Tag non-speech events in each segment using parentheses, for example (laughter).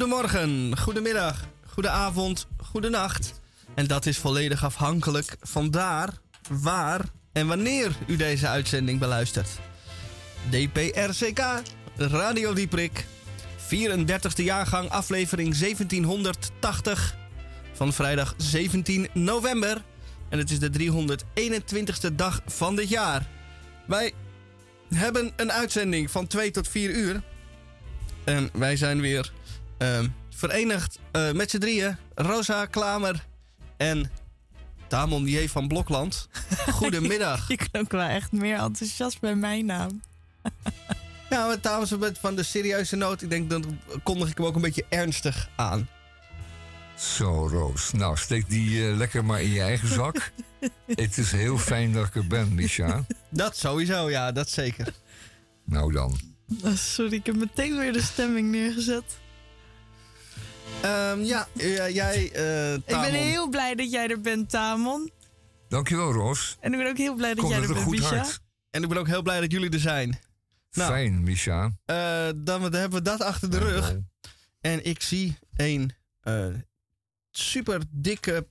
Goedemorgen, goedemiddag, goedenavond, goedenacht. En dat is volledig afhankelijk van daar, waar en wanneer u deze uitzending beluistert. DPRCK, Radio Dieprik, 34e jaargang, aflevering 1780 van vrijdag 17 november. En het is de 321ste dag van dit jaar. Wij hebben een uitzending van 2 tot 4 uur. En wij zijn weer uh, verenigd uh, met z'n drieën. Rosa Klamer en Tamon J. van Blokland. (laughs) Goedemiddag. Je klonk wel echt meer enthousiast bij mijn naam. (laughs) ja, maar Tamon van de serieuze noot. Ik denk, dan kondig ik hem ook een beetje ernstig aan. Zo, Roos. Nou, steek die uh, lekker maar in je eigen zak. (laughs) Het is heel fijn dat ik er ben, Misha. Dat sowieso, ja, dat zeker. Nou dan. Oh, sorry, ik heb meteen weer de stemming neergezet. Um, ja, jij, uh, Ik ben heel blij dat jij er bent, Tamon. Dankjewel, Roos. En ik ben ook heel blij dat Komt jij er bent, Misha. Hart. En ik ben ook heel blij dat jullie er zijn. Nou, Fijn, Misha. Uh, dan, hebben we dat achter de rug. En ik zie een uh, super dikke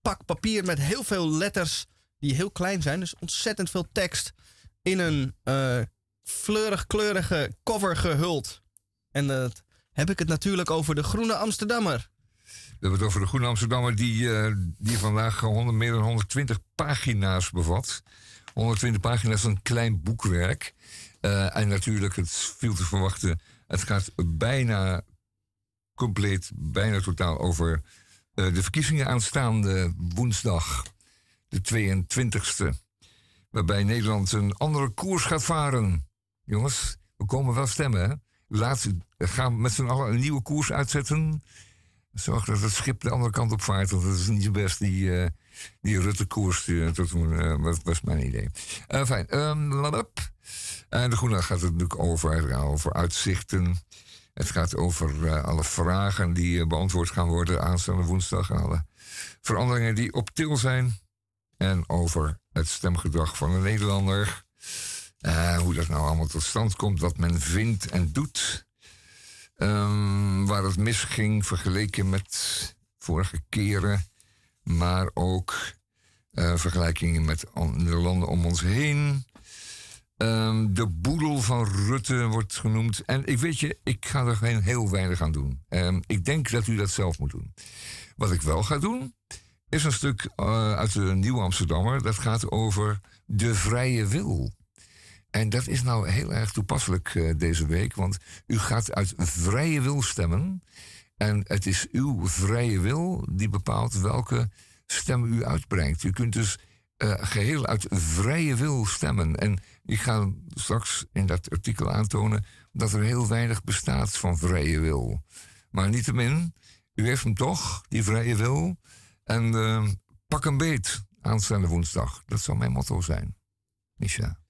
pak papier met heel veel letters die heel klein zijn. Dus ontzettend veel tekst in een uh, fleurig kleurige cover gehuld. En dat heb ik het natuurlijk over de Groene Amsterdammer. We hebben het over de Groene Amsterdammer die, uh, die vandaag 100, meer dan 120 pagina's bevat. 120 pagina's van een klein boekwerk. Uh, en natuurlijk, het viel te verwachten, het gaat bijna compleet, bijna totaal over de verkiezingen aanstaande woensdag, de 22e. Waarbij Nederland een andere koers gaat varen. Jongens, we komen wel stemmen, hè? Laat, gaan met z'n allen een nieuwe koers uitzetten. Zorg dat het schip de andere kant op vaart. Want dat is niet zo best die, uh, die Rutte-koers. Dat was mijn idee. Uh, fijn. Um, en de Groene gaat het natuurlijk over, over uitzichten. Het gaat over alle vragen die beantwoord gaan worden aanstaande woensdag. Veranderingen die op til zijn. En over het stemgedrag van de Nederlander. Uh, hoe dat nou allemaal tot stand komt, wat men vindt en doet. Um, waar het misging vergeleken met vorige keren. Maar ook uh, vergelijkingen met de landen om ons heen. Um, de boedel van Rutte wordt genoemd. En ik weet je, ik ga er geen heel weinig aan doen. Um, ik denk dat u dat zelf moet doen. Wat ik wel ga doen, is een stuk uh, uit de Nieuw Amsterdammer. Dat gaat over de vrije wil. En dat is nou heel erg toepasselijk uh, deze week, want u gaat uit vrije wil stemmen. En het is uw vrije wil die bepaalt welke stem u uitbrengt. U kunt dus uh, geheel uit vrije wil stemmen. En ik ga straks in dat artikel aantonen dat er heel weinig bestaat van vrije wil. Maar niettemin, u heeft hem toch, die vrije wil. En uh, pak een beet aanstaande woensdag. Dat zou mijn motto zijn. Misha.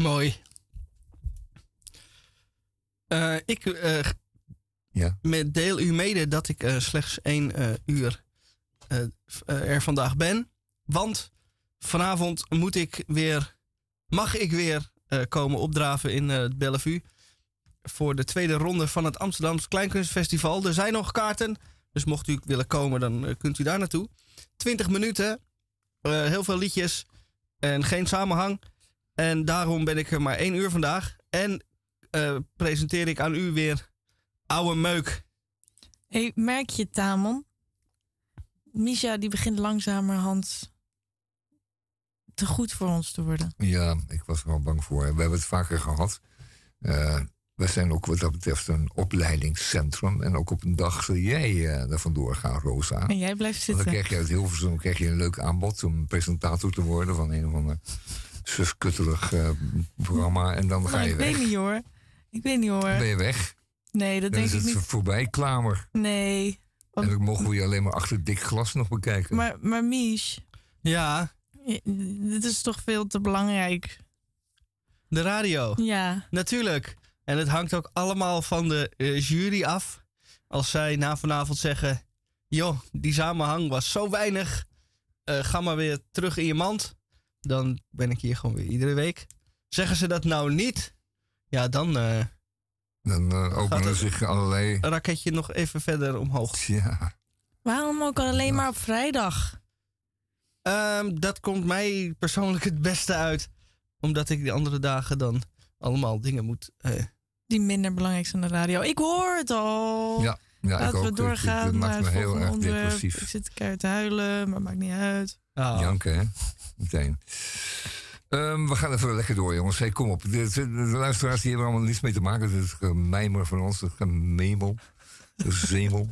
Mooi. Uh, ik uh, ja. deel u mede dat ik uh, slechts één uur er vandaag ben. Want vanavond moet ik weer, mag ik weer komen opdraven in het Bellevue. Voor de tweede ronde van het Amsterdamse Kleinkunstfestival. Er zijn nog kaarten. Dus mocht u willen komen, dan kunt u daar naartoe. 20 minuten. heel veel liedjes. En geen samenhang. En daarom ben ik er maar één uur vandaag. En uh, presenteer ik aan u weer oude meuk. Hey, merk je, Tamon? Misha die begint langzamerhand te goed voor ons te worden. Ja, ik was er wel bang voor. We hebben het vaker gehad. Uh, we zijn ook wat dat betreft een opleidingscentrum. En ook op een dag zul jij uh, er vandoor gaan, Rosa. En jij blijft zitten. dan krijg je uit Hilversum krijg je een leuk aanbod om presentator te worden van een of ander sufkuttelig uh, programma. En dan ga je ik weg. Ik weet niet hoor. Ik weet niet hoor. ben je weg. Nee, dat dan denk ik niet. is het voorbij, Klamer. Nee. Want... En dan mogen we je alleen maar achter dik glas nog bekijken. Maar, maar Mies. Ja? Dit is toch veel te belangrijk. De radio? Ja. Natuurlijk. En het hangt ook allemaal van de uh, jury af. Als zij na vanavond zeggen... joh, die samenhang was zo weinig. Uh, ga maar weer terug in je mand. Dan ben ik hier gewoon weer iedere week. Zeggen ze dat nou niet? Ja, dan, uh, Dan uh, openen zich allerlei... Een raketje nog even verder omhoog. Ja, Waarom ook alleen maar op vrijdag? Ehm, dat komt mij persoonlijk het beste uit. Omdat ik die andere dagen dan allemaal dingen moet. eh, Die minder belangrijk zijn dan de radio. Ik hoor het al. ja, ja ik Laten ook. we Ik- doorgaan Het naar maakt het me heel volgende erg onderwerp. Ik depressief. zit keihard te huilen, maar maakt niet uit. ah. Janken, hè? Meteen. Ehm, we gaan even lekker door, jongens. Hey, kom op. De, de- de luisteraars die hebben er allemaal niets mee te maken. Het gemijmer van ons, het gememel. Zemel.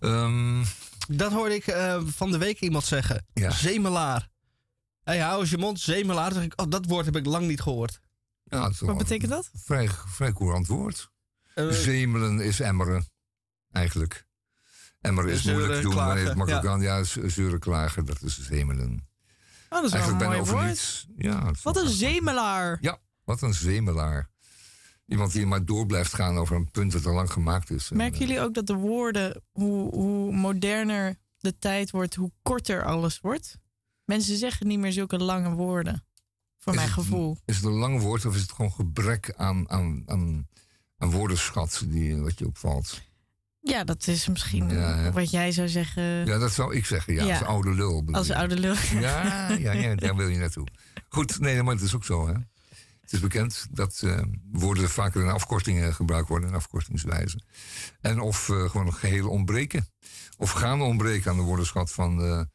Ehm, Dat hoorde ik eh, van de week iemand zeggen. Ja. Zemelaar. Hé, hou eens je mond, zemelaar. Ik, oh, dat woord heb ik lang niet gehoord. ja, is Wat betekent dat? Vrij, vrij courant woord. Eh, Zemelen is emmeren, eigenlijk. Emmeren is Zeuren, moeilijk te doen, maar het makkelijk ja. aan. Ja, z- zeuren klagen, dat is. Oh, dat is wel Eigenlijk een bijna mooi over woord. niets. Ja, is Wat wel een zemelaar. Ja, wat een zemelaar. Iemand die maar door blijft gaan over een punt dat al lang gemaakt is. En, Merken eh, jullie ook dat de woorden, hoe, hoe moderner de tijd wordt, hoe korter alles wordt? Mensen zeggen niet meer zulke lange woorden. Voor Is mijn het- gevoel. Is het een lang woord of is het gewoon gebrek aan, aan, aan, aan woordenschat die, wat je opvalt? Ja, dat is misschien Ja, wat jij zou zeggen Ja, dat zou ik zeggen. Ja, Ja. als oude lul. als je. oude lul. Ja, ja, ja, daar wil je naartoe. Goed, nee, maar het is ook zo. Hè? Het is bekend dat eh, woorden vaker in afkortingen gebruikt worden, in afkortingswijze. En of eh, gewoon nog geheel ontbreken. Of gaan ontbreken aan de woordenschat van de,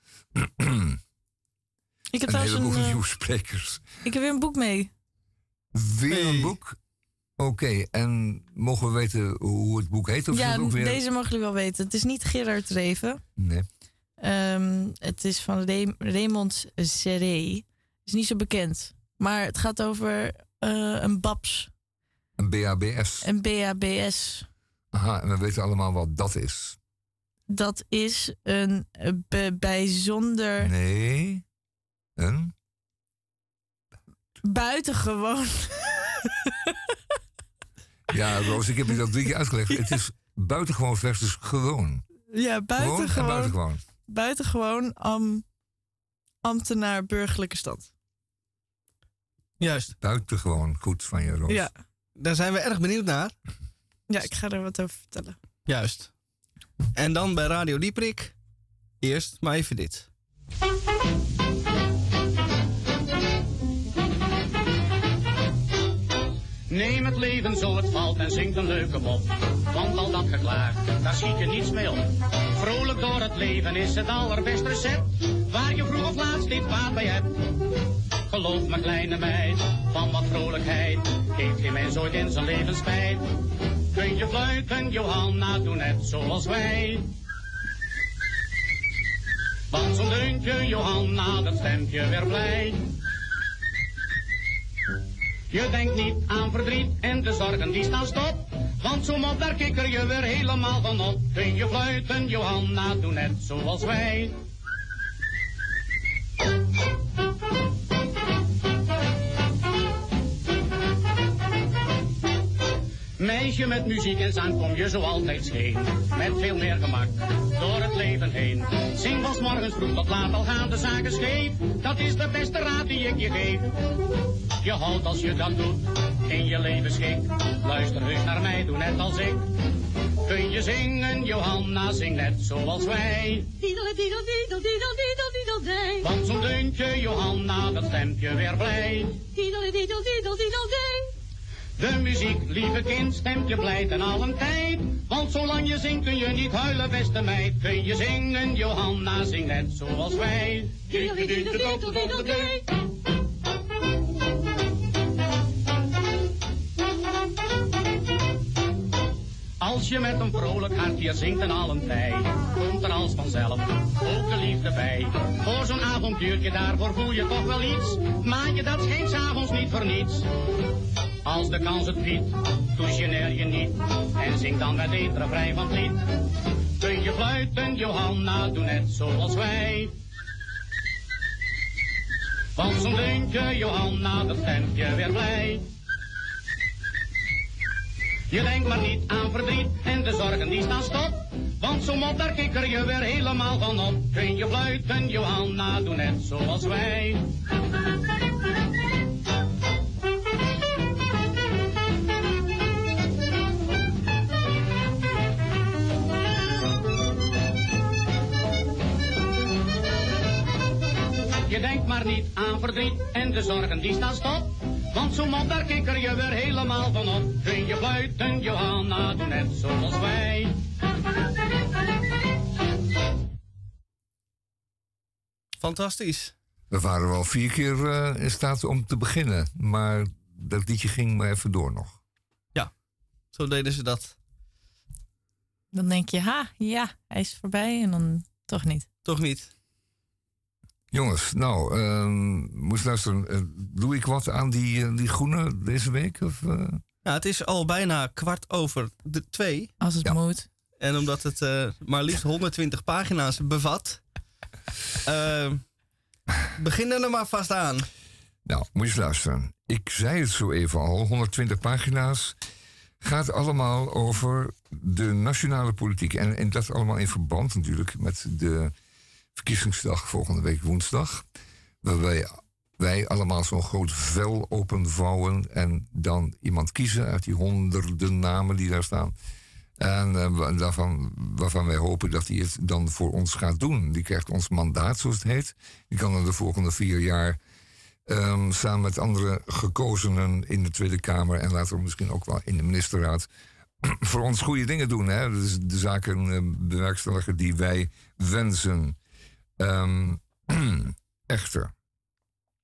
Ik heb een heleboel een, eh, nieuwsprekers. ik heb weer een boek mee. Weer een boek? Oké, en mogen we weten hoe het boek heet? Of ja, ook weer... deze mogen jullie wel weten. Het is niet Gerard Reven. Nee. Ehm, het is van Re Raymond Serré. is niet zo bekend. Maar het gaat over eh, een BABS. Een BABS. Een BABS. Aha, en we weten allemaal wat dat is. Dat is een bijzonder Nee. Een? buitengewoon. (laughs) Ja, Roos, ik heb je dat drie keer uitgelegd. Het is buitengewoon versus gewoon. Ja, Gewoon en buitengewoon. buitengewoon. Buitengewoon am, ambtenaar burgerlijke stand. Juist. Buitengewoon goed van je, Roos. Ja. Daar zijn we erg benieuwd naar. ja, ik ga er wat over vertellen. Juist. En dan bij Radio Dieprik. Eerst maar even dit. Neem het leven zo het valt en zing een leuke mop. Want al dat geklaag, daar schiet je niets mee op. Vrolijk door het leven is het allerbeste recept. Waar je vroeg of laat steeds baat bij hebt. Geloof me kleine meid, van wat vrolijkheid. Heeft geen mens ooit in zijn leven spijt. Kun je fluiten, Johanna, doe net zoals wij. Want zo'n deuntje, Johanna, dat stemt je weer blij. Je denkt niet aan verdriet en de zorgen die staan stop. Want zo mop, daar kikker je weer helemaal van op. Kun je fluiten, Johanna, doe net zoals wij. Meisje met muziek en zang kom je zo altijd scheen. Met veel meer gemak door het leven heen. Zing van morgens vroeg tot laat al gaan de zaken scheef. Dat is de beste raad die ik je geef. Je houdt als je dat doet in je leven schik. Luister heus naar mij, doe net als ik. Kun je zingen, Johanna, zing net zoals wij. Diedel, diedel, diedel, diedel, diedel, diedel, dij. Want zo'n deuntje, Johanna, dat stemt je weer blij. Diedel, diedel, diedel, diedel, dij. De muziek, lieve kind, stemt je blij ten allen tijd. Want zolang je zingt kun je niet huilen, beste meid. Kun je zingen, Johanna, zing net zoals wij. Als je met een vrolijk hart zingt en allen tijd, komt er als vanzelf ook de liefde bij. Voor zo'n avontuurtje daarvoor voel je toch wel iets, maar je dat schijnt s'avonds niet voor niets. Als de kans het biedt, toucheneer je niet en zing dan met het vrij van het lied. Kun je fluiten, Johanna, doe net zoals wij. Want zo'n deuntje, Johanna, dat stemt je weer blij. Je denkt maar niet aan verdriet en de zorgen die staan stop. Want zo mop, daar kikker je weer helemaal van op. Kun je fluiten, Johanna, doe net zoals wij. Aan verdriet en de zorgen die staan stop. Want zo'n man, daar kikker je weer helemaal van op. Kun je buiten Johanna doen net zoals wij. Fantastisch. We waren wel vier keer eh, in staat om te beginnen. Maar dat liedje ging maar even door nog. Zo deden ze dat. Dan denk je, ha, ja, hij is voorbij. En dan toch niet. Toch niet? Jongens, nou, ehm moest luisteren. eh, doe ik wat aan die, eh, die groene deze week? Of, eh? Ja, het is al bijna kwart over de twee. Als het Ja. moet. En omdat het eh, maar liefst 120 pagina's bevat, eh, beginnen er maar vast aan. Nou, moet je eens luisteren. Ik zei het zo even al, 120 pagina's. Gaat allemaal over de nationale politiek. En, en dat allemaal in verband natuurlijk met de verkiezingsdag volgende week woensdag. Waarbij wij allemaal zo'n groot vel openvouwen en dan iemand kiezen uit die honderden namen die daar staan. En eh, waarvan wij hopen dat hij het dan voor ons gaat doen. Die krijgt ons mandaat, zoals het heet. Die kan dan de volgende vier jaar Ehm, samen met andere gekozenen in de Tweede Kamer en later misschien ook wel in de ministerraad. (clears throat) voor ons goede dingen doen. Hè? Dus de zaken eh, bewerkstelligen die wij wensen. Ehm, (clears throat) echter,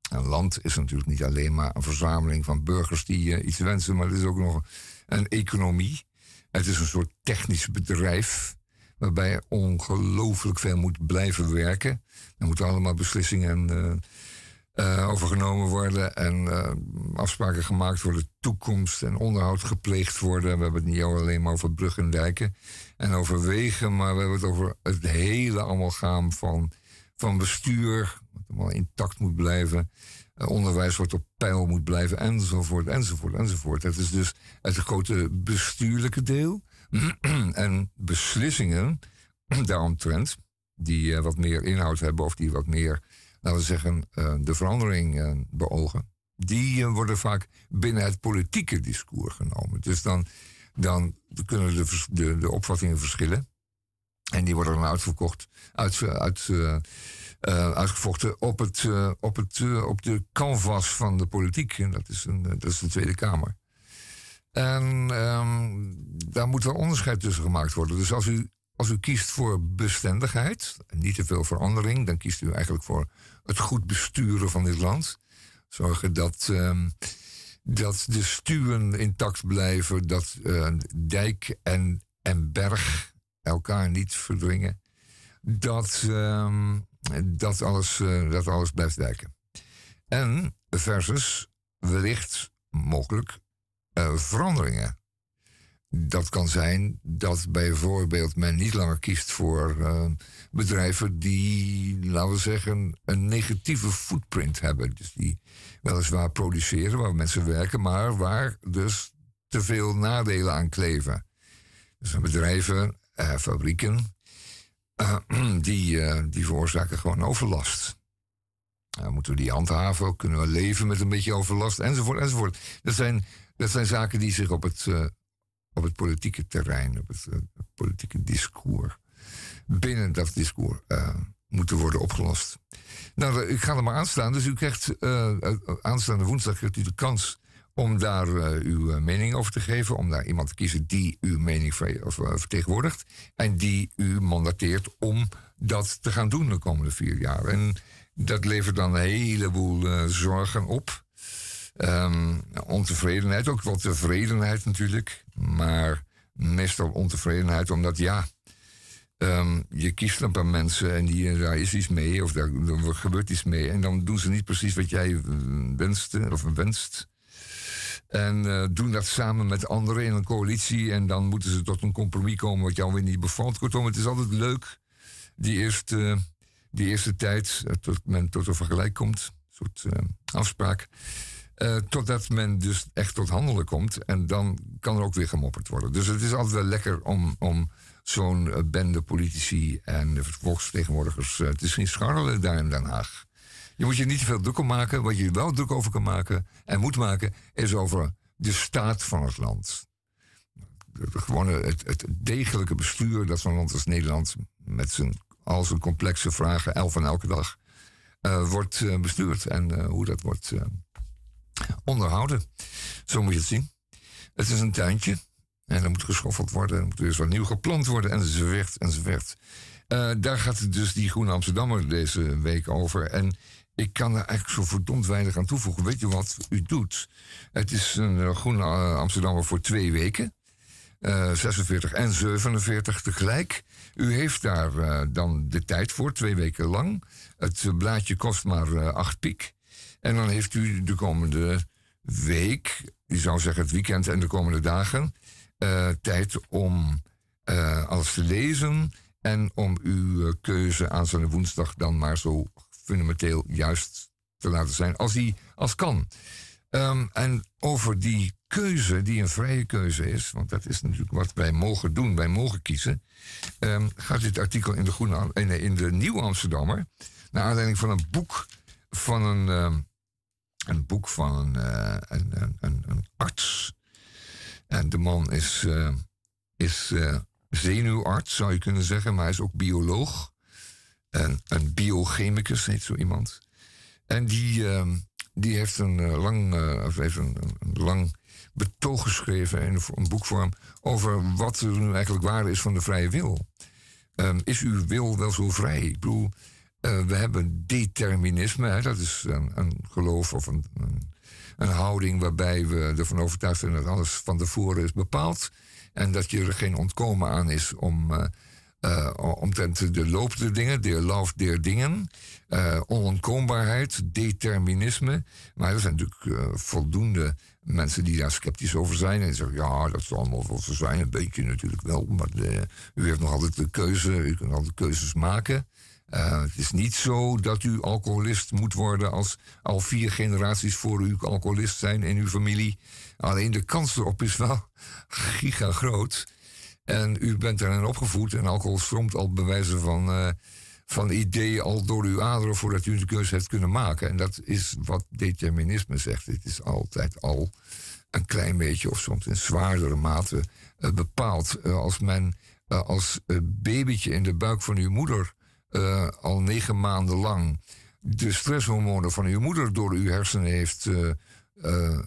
een land is natuurlijk niet alleen maar een verzameling van burgers die eh, iets wensen, maar het is ook nog een economie. Het is een soort technisch bedrijf waarbij je ongelooflijk veel moet blijven werken. Er moeten allemaal beslissingen eh, eh, overgenomen worden en afspraken gemaakt worden, toekomst en onderhoud gepleegd worden. We hebben het niet alleen maar over bruggen en dijken en over wegen, maar we hebben het over het hele amalgaam van, van bestuur, wat allemaal intact moet blijven. Eh, onderwijs wat op peil moet blijven, enzovoort, enzovoort, enzovoort. Het is dus het grote bestuurlijke deel. (clears throat) en beslissingen (clears throat) daaromtrent, die eh, wat meer inhoud hebben of die wat meer laten we zeggen, eh, de verandering beogen, die worden vaak binnen het politieke discours genomen. Dus dan, dan kunnen de, de, de opvattingen verschillen. En die worden dan uitverkocht, uit, uit, eh, eh, uitgevochten op, het, eh, op, het, op de canvas van de politiek. En dat is, een, dat is de Tweede Kamer. En ehm, daar moet wel onderscheid tussen gemaakt worden. Dus als u, als u kiest voor bestendigheid, en niet te veel verandering, dan kiest u eigenlijk voor het goed besturen van dit land. Zorgen dat, ehm, dat de stuwen intact blijven, dat dijk en, en berg elkaar niet verdringen. Dat, ehm, dat, alles, eh, dat alles blijft wijken. En versus wellicht mogelijk eh, veranderingen. Dat kan zijn dat bijvoorbeeld men niet langer kiest voor eh, bedrijven die, laten we zeggen, een negatieve footprint hebben. Dus die weliswaar produceren, waar mensen werken, maar waar dus te veel nadelen aan kleven. Dus bedrijven, fabrieken, eh, (clears throat) die, eh, die veroorzaken gewoon overlast. Eh, moeten we die handhaven? Kunnen we leven met een beetje overlast? Enzovoort, enzovoort. Dat zijn, dat zijn zaken die zich op het, eh, op het politieke terrein, op het, eh, politieke discours, binnen dat discours eh, moeten worden opgelost. Nou, eh, ik ga er maar aan staan. Dus u krijgt eh, eh, aanstaande woensdag krijgt u de kans om daar eh, uw eh, mening over te geven. Om daar iemand te kiezen die uw mening eh, vertegenwoordigt. En die u mandateert om dat te gaan doen de komende vier jaar. En dat levert dan een heleboel zorgen op. Ehm, ontevredenheid, ook wel tevredenheid natuurlijk. Maar meestal ontevredenheid, omdat ja, ehm, je kiest een paar mensen en die, daar is iets mee, of daar, er gebeurt iets mee. En dan doen ze niet precies wat jij wenste of wenst. En eh, doen dat samen met anderen in een coalitie. En dan moeten ze tot een compromis komen wat jou weer niet bevalt. Kortom, het is altijd leuk, die eerste, die eerste tijd, eh, tot men tot een vergelijk komt. Een soort eh, afspraak. Eh, totdat men dus echt tot handelen komt. En dan kan er ook weer gemopperd worden. Dus het is altijd wel lekker om, om zo'n eh, bende politici en volksvertegenwoordigers eh, te zien scharrelen daar in Den Haag. Je moet je niet te veel druk om maken. Wat je wel druk over kan maken en moet maken, is over de staat van het land. Gewoon het, degelijke bestuur dat zo'n land als Nederland met zijn, al zijn complexe vragen, elf van elke dag, wordt bestuurd en hoe dat wordt onderhouden. Zo moet je het zien. Het is een tuintje. En er moet geschoffeld worden. Er moet dus wat nieuw geplant worden. Enzovoort, enzovoort. Uh, daar gaat dus die Groene Amsterdammer deze week over. En ik kan er eigenlijk zo verdomd weinig aan toevoegen. Weet je wat u doet? Het is een uh, Groene uh, Amsterdammer voor twee weken. 46 en 47 tegelijk. U heeft daar dan de tijd voor, twee weken lang. Het blaadje kost maar acht piek. En dan heeft u de komende week, die zou zeggen het weekend en de komende dagen, tijd om alles te lezen en om uw keuze aanstaande woensdag dan maar zo fundamenteel juist te laten zijn als die als kan. Um, en over die keuze, die een vrije keuze is, want dat is natuurlijk wat wij mogen doen, wij mogen kiezen, um, gaat dit artikel in de, Groene, in, in de Nieuwe Amsterdammer, naar aanleiding van een boek van een, um, een boek van een, uh, een, een, een, arts. En de man is, uh, is zenuwarts, zou je kunnen zeggen, maar hij is ook bioloog. En een biochemicus heet zo iemand. En die, die heeft een lang, of heeft een, een, lang betoog geschreven in een boekvorm over wat er nu eigenlijk waar is van de vrije wil. Um, is uw wil wel zo vrij? Ik bedoel, uh, we hebben determinisme, hè, dat is een, een geloof of een, een, een, houding waarbij we ervan overtuigd zijn dat alles van tevoren is bepaald. En dat je er geen ontkomen aan is om, uh, omtrent de loop der dingen, de loop der dingen. Uh, onontkoombaarheid, determinisme. Maar er zijn natuurlijk voldoende mensen die daar sceptisch over zijn. En zeggen, ja, dat zal allemaal wel zo zijn. Een beetje natuurlijk wel. Maar u heeft nog altijd de keuze. U kunt altijd keuzes maken. Het is niet zo dat u alcoholist moet worden als al vier generaties voor u alcoholist zijn in uw familie. Alleen de kans erop is wel (laughs) giga groot. En u bent erin opgevoed en alcohol stroomt al bewijzen van, uh, van ideeën al door uw aderen voordat u de keuze heeft kunnen maken. En dat is wat determinisme zegt. Het is altijd al een klein beetje of soms in zwaardere mate uh, bepaald. als men als babytje in de buik van uw moeder al negen maanden lang de stresshormonen van uw moeder door uw hersenen heeft, uh, uh,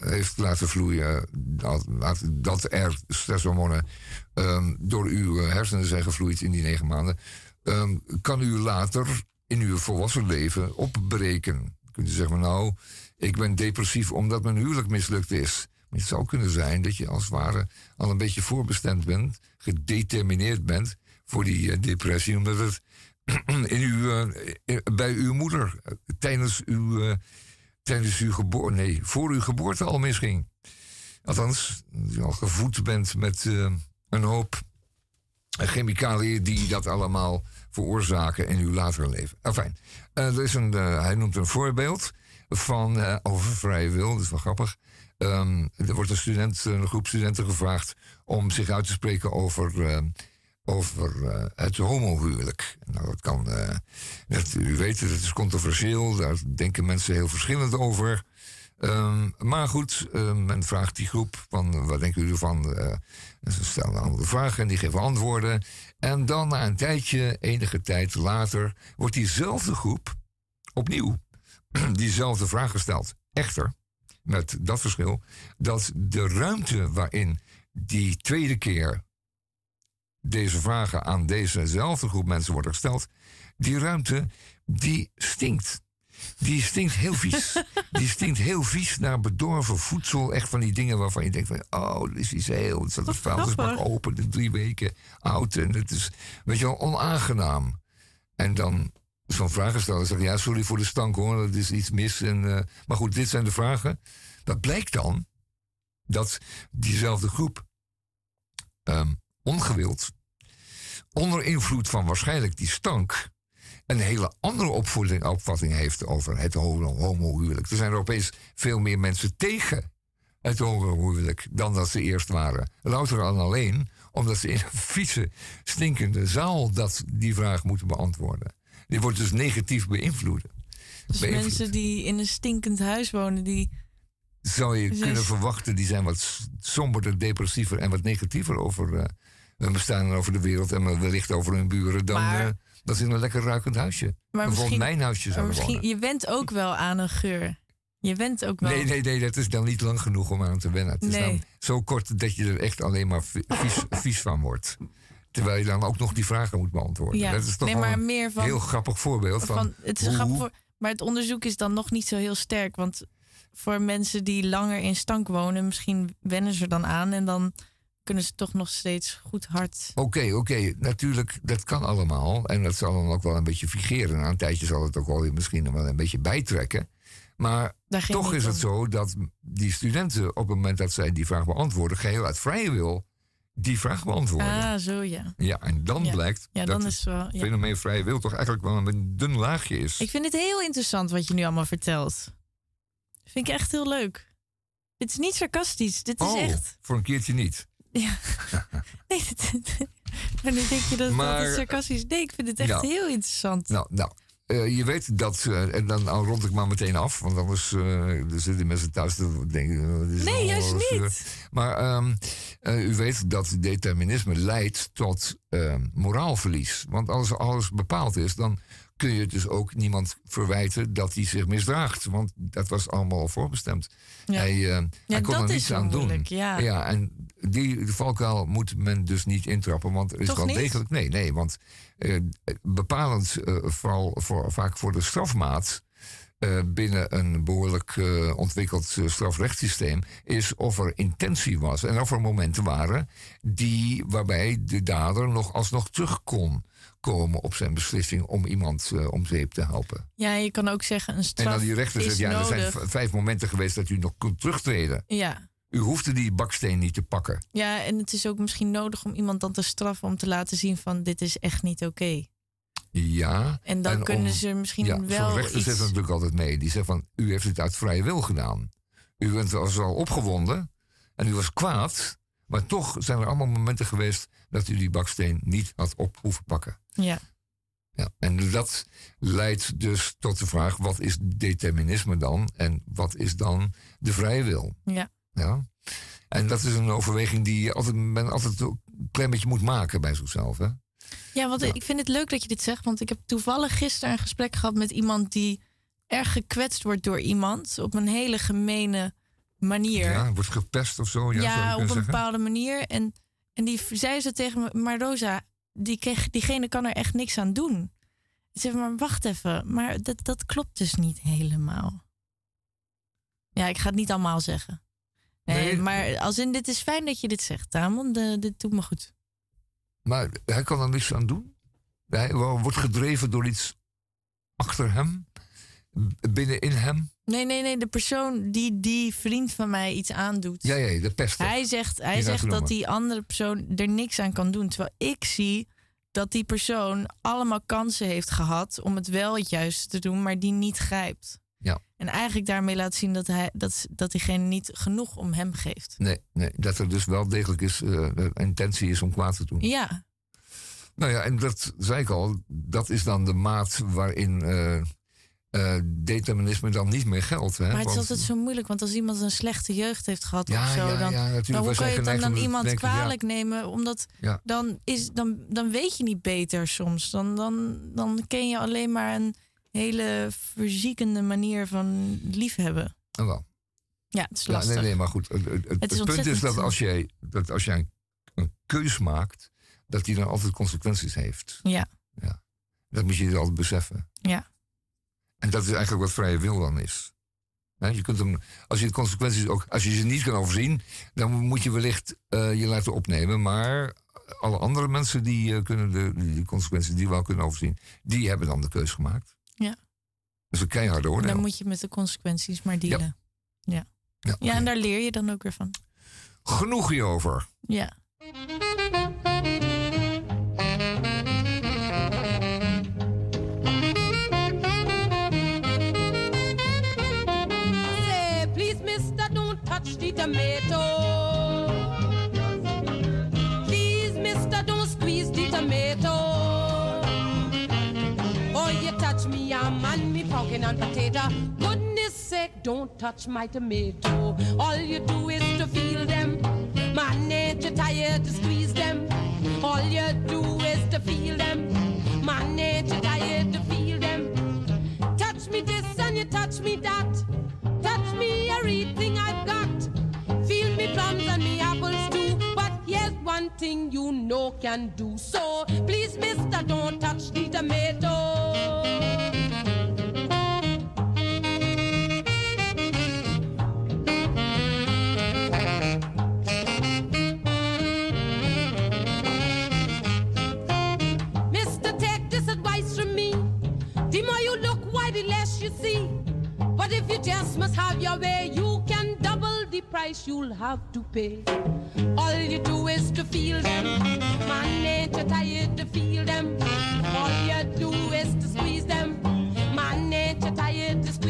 heeft laten vloeien. Dat, dat er stresshormonen um, door uw hersenen zijn gevloeid in die negen maanden. Um, kan u later in uw volwassen leven opbreken. Kunt u zeggen, nou, ik ben depressief omdat mijn huwelijk mislukt is. Het zou kunnen zijn dat je als het ware al een beetje voorbestemd bent, gedetermineerd bent voor die uh, depressie, omdat het (clears throat) in uw, bij uw moeder tijdens uw, tijdens uw geboorte, nee, voor uw geboorte al misging. Althans, u al gevoed bent met een hoop chemicaliën die dat allemaal veroorzaken in uw latere leven. Enfin, er is een, hij noemt een voorbeeld van over vrije wil, dat is wel grappig. Um, er wordt een, student, een groep studenten gevraagd om zich uit te spreken over over uh, het homohuwelijk. Nou, dat kan, dat, u weet het, het is controversieel, daar denken mensen heel verschillend over. Um, maar goed, uh, men vraagt die groep van wat denken jullie ervan? ze stellen een andere vragen en die geven antwoorden. En dan na een tijdje, enige tijd later, wordt diezelfde groep opnieuw (clears throat) diezelfde vraag gesteld. Echter, met dat verschil dat de ruimte waarin die tweede keer deze vragen aan dezezelfde groep mensen worden gesteld, die ruimte, die stinkt. Die stinkt heel vies. (laughs) die stinkt heel vies naar bedorven voedsel. Echt van die dingen waarvan je denkt van... oh, dit is iets heel... Het staat een vuilnisbak open, de drie weken oud. En het is, weet je wel, onaangenaam. En dan zo'n vragen stellen. Zeg ja, sorry voor de stank hoor, dat is iets mis. En, uh, maar goed, dit zijn de vragen. Dat blijkt dan dat diezelfde groep... Um, ongewild, onder invloed van waarschijnlijk die stank, een hele andere opvoeding, opvatting heeft over het homohuwelijk. Er zijn er opeens veel meer mensen tegen het homohuwelijk dan dat ze eerst waren. Louter al alleen omdat ze in een vieze, stinkende zaal dat die vraag moeten beantwoorden. Die wordt dus negatief beïnvloed. Dus mensen die in een stinkend huis wonen, die zou je kunnen verwachten, die zijn wat somberder, depressiever en wat negatiever over, uh, men bestaan over de wereld en wellicht over hun buren, dan Maar- eh, dat is een lekker ruikend huisje. Maar Bijvoorbeeld misschien, mijn huisje zou misschien wonen. je went ook wel aan een geur. Je went ook wel. Nee, nee, nee, dat is dan niet lang genoeg om aan te wennen. Het is Nee. dan zo kort dat je er echt alleen maar vi- vies, (laughs) vies van wordt. Terwijl je dan ook nog die vragen moet beantwoorden. Ja. Dat is toch nee, maar een meer van, heel grappig voorbeeld van... van het is hoe- grappig voor, maar het onderzoek is dan nog niet zo heel sterk, want voor mensen die langer in stank wonen, misschien wennen ze er dan aan en dan kunnen ze toch nog steeds goed hard. Oké, oké, natuurlijk, dat kan allemaal. En dat zal dan ook wel een beetje figeren. Na een tijdje zal het ook wel weer misschien wel een beetje bijtrekken. Maar toch is het zo dat die studenten op het moment dat zij die vraag beantwoorden, geheel uit vrije wil die vraag beantwoorden. Ah, zo ja. Ja, en dan Ja. blijkt Ja, dat dan is het wel. het Ja. fenomeen vrije wil toch eigenlijk wel een dun laagje is. Ik vind het heel interessant wat je nu allemaal vertelt. Vind ik echt heel leuk. Dit is niet sarcastisch. Dit is oh, echt. voor een keertje niet. Ja. (laughs) Nee, (laughs) maar nu denk je dat het Maar- altijd sarcastisch is. Nee, ik vind het echt Nou. heel interessant. Nou, nou eh, je weet dat, eh, en dan rond ik maar meteen af, want anders eh, zitten mensen thuis te denken. nee, juist niet. Maar ehm, eh, u weet dat determinisme leidt tot moraalverlies. Want als alles bepaald is, dan kun je dus ook niemand verwijten dat hij zich misdraagt. Want dat was allemaal al voorbestemd. Ja. Hij, hij kon dat er niets aan doen. ja. ja, en die de valkuil moet men dus niet intrappen. Want er is Toch wel niet? degelijk. Nee, nee, want eh, bepalend eh, vooral voor, vaak voor de strafmaat. eh, binnen een behoorlijk eh, ontwikkeld strafrechtssysteem is of er intentie was en of er momenten waren die, waarbij de dader nog alsnog terug kon komen op zijn beslissing om iemand om zeep te helpen. Ja, je kan ook zeggen een En straf dan die rechter zegt, ja, er zijn vijf momenten geweest dat u nog kunt terugtreden. Ja. U hoefde die baksteen niet te pakken. ja, en het is ook misschien nodig om iemand dan te straffen om te laten zien van dit is echt niet oké. Ja. En dan En kunnen om- ze misschien ja, wel Zo'n rechter iets... zegt natuurlijk altijd mee. Die zegt van, u heeft het uit vrije wil gedaan. U bent al opgewonden en u was kwaad. Maar toch zijn er allemaal momenten geweest dat u die baksteen niet had op hoeven pakken. Ja. Ja, en dat leidt dus tot de vraag: wat is determinisme dan? En wat is dan de vrije wil? Ja. Ja. En dat is een overweging die je altijd, men altijd een klein beetje moet maken bij zichzelf. Hè? Ja, want ik vind het leuk dat je dit zegt. Want ik heb toevallig gisteren een gesprek gehad met iemand die erg gekwetst wordt door iemand op een hele gemene manier. Ja, wordt gepest of zo. Ja, op een zeggen. bepaalde manier. En, en die zei ze tegen me, maar Rosa, die kreeg, diegene kan er echt niks aan doen. Ik zei, maar wacht even, maar dat, dat klopt dus niet helemaal. Ja, ik ga het niet allemaal zeggen. Nee, maar als in, dit is fijn dat je dit zegt, Tamon. De, dit doet me goed. Maar hij kan er niks aan doen. Hij wordt gedreven door iets achter hem, binnenin hem. Nee, nee, nee, de persoon die die vriend van mij iets aandoet. Ja, ja, de pester. Hij zegt, hij Die zegt dat die andere persoon er niks aan kan doen. Terwijl ik zie dat die persoon allemaal kansen heeft gehad om het wel het juiste te doen, maar die niet grijpt. Ja. En eigenlijk daarmee laat zien dat, hij, dat, dat diegene niet genoeg om hem geeft. Nee, nee, dat er dus wel degelijk is, eh, intentie is om kwaad te doen. Ja, Nou ja, en dat zei ik al, dat is dan de maat waarin eh, eh, determinisme dan niet meer geldt. Hè? maar het is altijd zo moeilijk, want als iemand een slechte jeugd heeft gehad Ja, of zo, ja, dan, ja, dan hoe zijn je het dan te iemand denken, kwalijk nemen? Omdat dan, is, dan, dan weet je niet beter soms. Dan, dan, dan ken je alleen maar een hele verziekende manier van liefhebben. Ah, wel. Ja, het is Ja, lastig. nee, nee, maar goed. Het, het- het- Het is het punt is dat als jij, dat als jij een, een keus maakt, dat die dan altijd consequenties heeft. Ja. ja. Dat moet je altijd beseffen. Ja. En dat is eigenlijk wat vrije wil dan is. Je kunt hem, als je de consequenties ook, als je ze niet kan overzien, dan moet je wellicht eh, je laten opnemen. Maar alle andere mensen die eh, kunnen de, die consequenties die wel kunnen overzien, die hebben dan de keus gemaakt. Is een keiharde oordeel. dan moet je met de consequenties maar dealen. Ja, ja. Ja, en daar leer je dan ook weer van. Genoeg hierover. Ja. Say, please, mister, don't touch the tomato. And potato. Goodness sake, don't touch my tomato. All you do is to feel them. Ain't you tired to squeeze them? All you do is to feel them. Ain't you tired to feel them? Touch me this and you touch me that. Touch me everything I've got. Feel me plums and me apples too. But here's one thing you know can do. So please, mister, don't touch the tomato. Just must have your way, you can double the price you'll have to pay. All you do is to feel them. Man, ain't you tired to feel them? All you do is to squeeze them. Man, ain't you tired to squeeze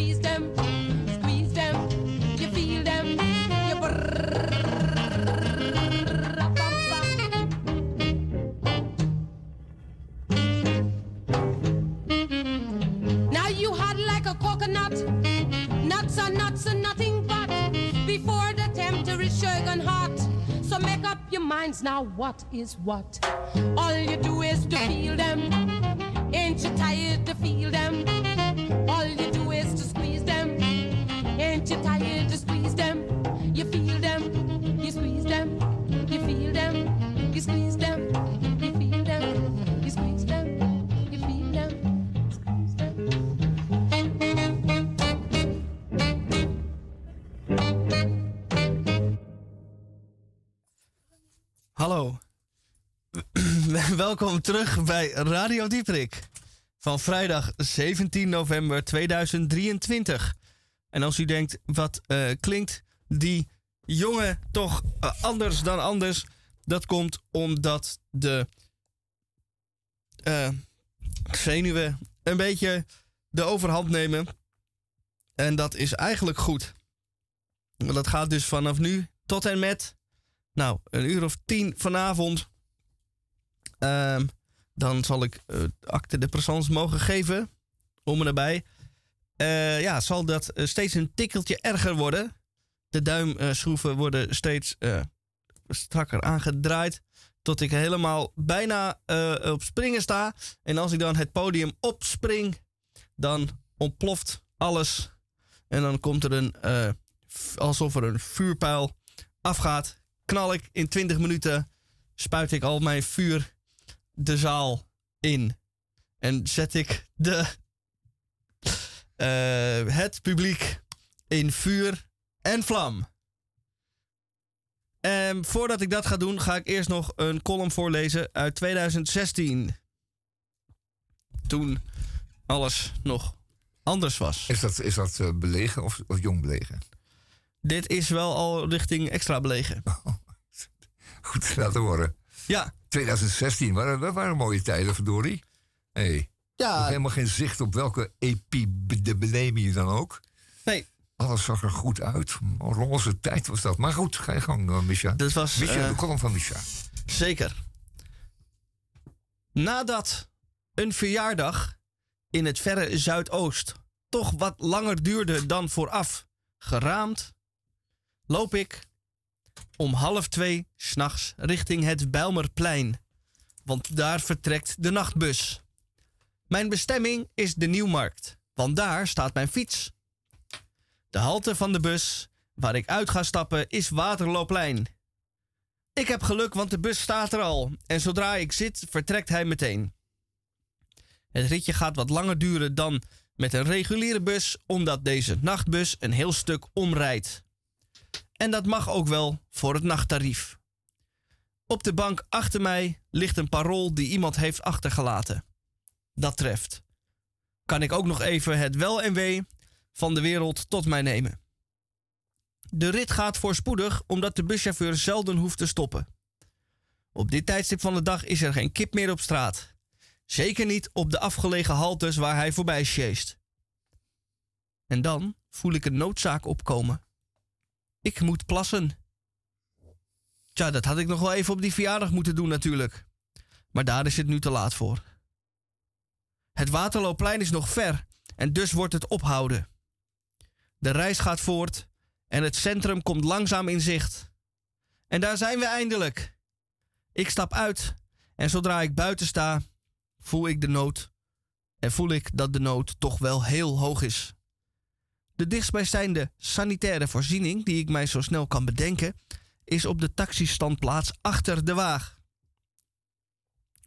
Nuts are nuts and nothing but. Before the tempter is sugar hot. So make up your minds now what is what. All you do is to feel them. Ain't you tired to feel them? All you do is to squeeze them. Ain't you tired to squeeze them? Hallo. (clears throat) Welkom terug bij Radio Dieprik. Van vrijdag 17 november 2023. En als u denkt, wat eh, klinkt die jongen toch eh, anders dan anders? Dat komt omdat de eh, zenuwen een beetje de overhand nemen. En dat is eigenlijk goed. Dat gaat dus vanaf nu tot en met nou, een uur of tien vanavond. Ehm, dan zal ik uh, acte de présence mogen geven. Om en nabij. Eh, ja, zal dat eh, steeds een tikkeltje erger worden. De duimschroeven worden steeds strakker aangedraaid. Tot ik helemaal bijna op springen sta. En als ik dan het podium opspring, dan ontploft alles. En dan komt er een, alsof er een vuurpijl afgaat knal ik in 20 minuten, spuit ik al mijn vuur de zaal in. En zet ik de, uh, het publiek in vuur en vlam. En voordat ik dat ga doen, ga ik eerst nog een column voorlezen uit 2016. Toen alles nog anders was. Is dat, is dat uh, belegen of, of jong belegen? Dit is wel al richting extra belegen. Oh, goed te laten horen. Ja. 2016, waren, dat waren mooie tijden, verdorie. Hey. Ja. Helemaal geen zicht op welke epidemie dan ook. Nee. Alles zag er goed uit. Roze tijd was dat. Maar goed, ga je gang, uh, Misha. Dat was... Misha, uh, de column van Misha. Zeker. Nadat een verjaardag in het verre Zuidoost toch wat langer duurde dan vooraf geraamd, loop ik om half twee s'nachts richting het Bijlmerplein. Want daar vertrekt de nachtbus. Mijn bestemming is de Nieuwmarkt, want daar staat mijn fiets. De halte van de bus waar ik uit ga stappen is Waterlooplein. Ik heb geluk, want de bus staat er al. En zodra ik zit, vertrekt hij meteen. Het ritje gaat wat langer duren dan met een reguliere bus, omdat deze nachtbus een heel stuk omrijdt. En dat mag ook wel voor het nachttarief. Op de bank achter mij ligt een parool die iemand heeft achtergelaten. Dat treft. Kan ik ook nog even het wel en wee van de wereld tot mij nemen. De rit gaat voorspoedig omdat de buschauffeur zelden hoeft te stoppen. Op dit tijdstip van de dag is er geen kip meer op straat. Zeker niet op de afgelegen haltes waar hij voorbij sjeest. En dan voel ik een noodzaak opkomen. Ik moet plassen. Tja, dat had ik nog wel even op die verjaardag moeten doen natuurlijk. Maar daar is het nu te laat voor. Het Waterloopplein is nog ver en dus wordt het ophouden. De reis gaat voort en het centrum komt langzaam in zicht. En daar zijn we eindelijk. Ik stap uit En zodra ik buiten sta, voel ik de nood. En voel ik dat de nood toch wel heel hoog is. De dichtstbijzijnde sanitaire voorziening die ik mij zo snel kan bedenken, is op de taxistandplaats achter de waag.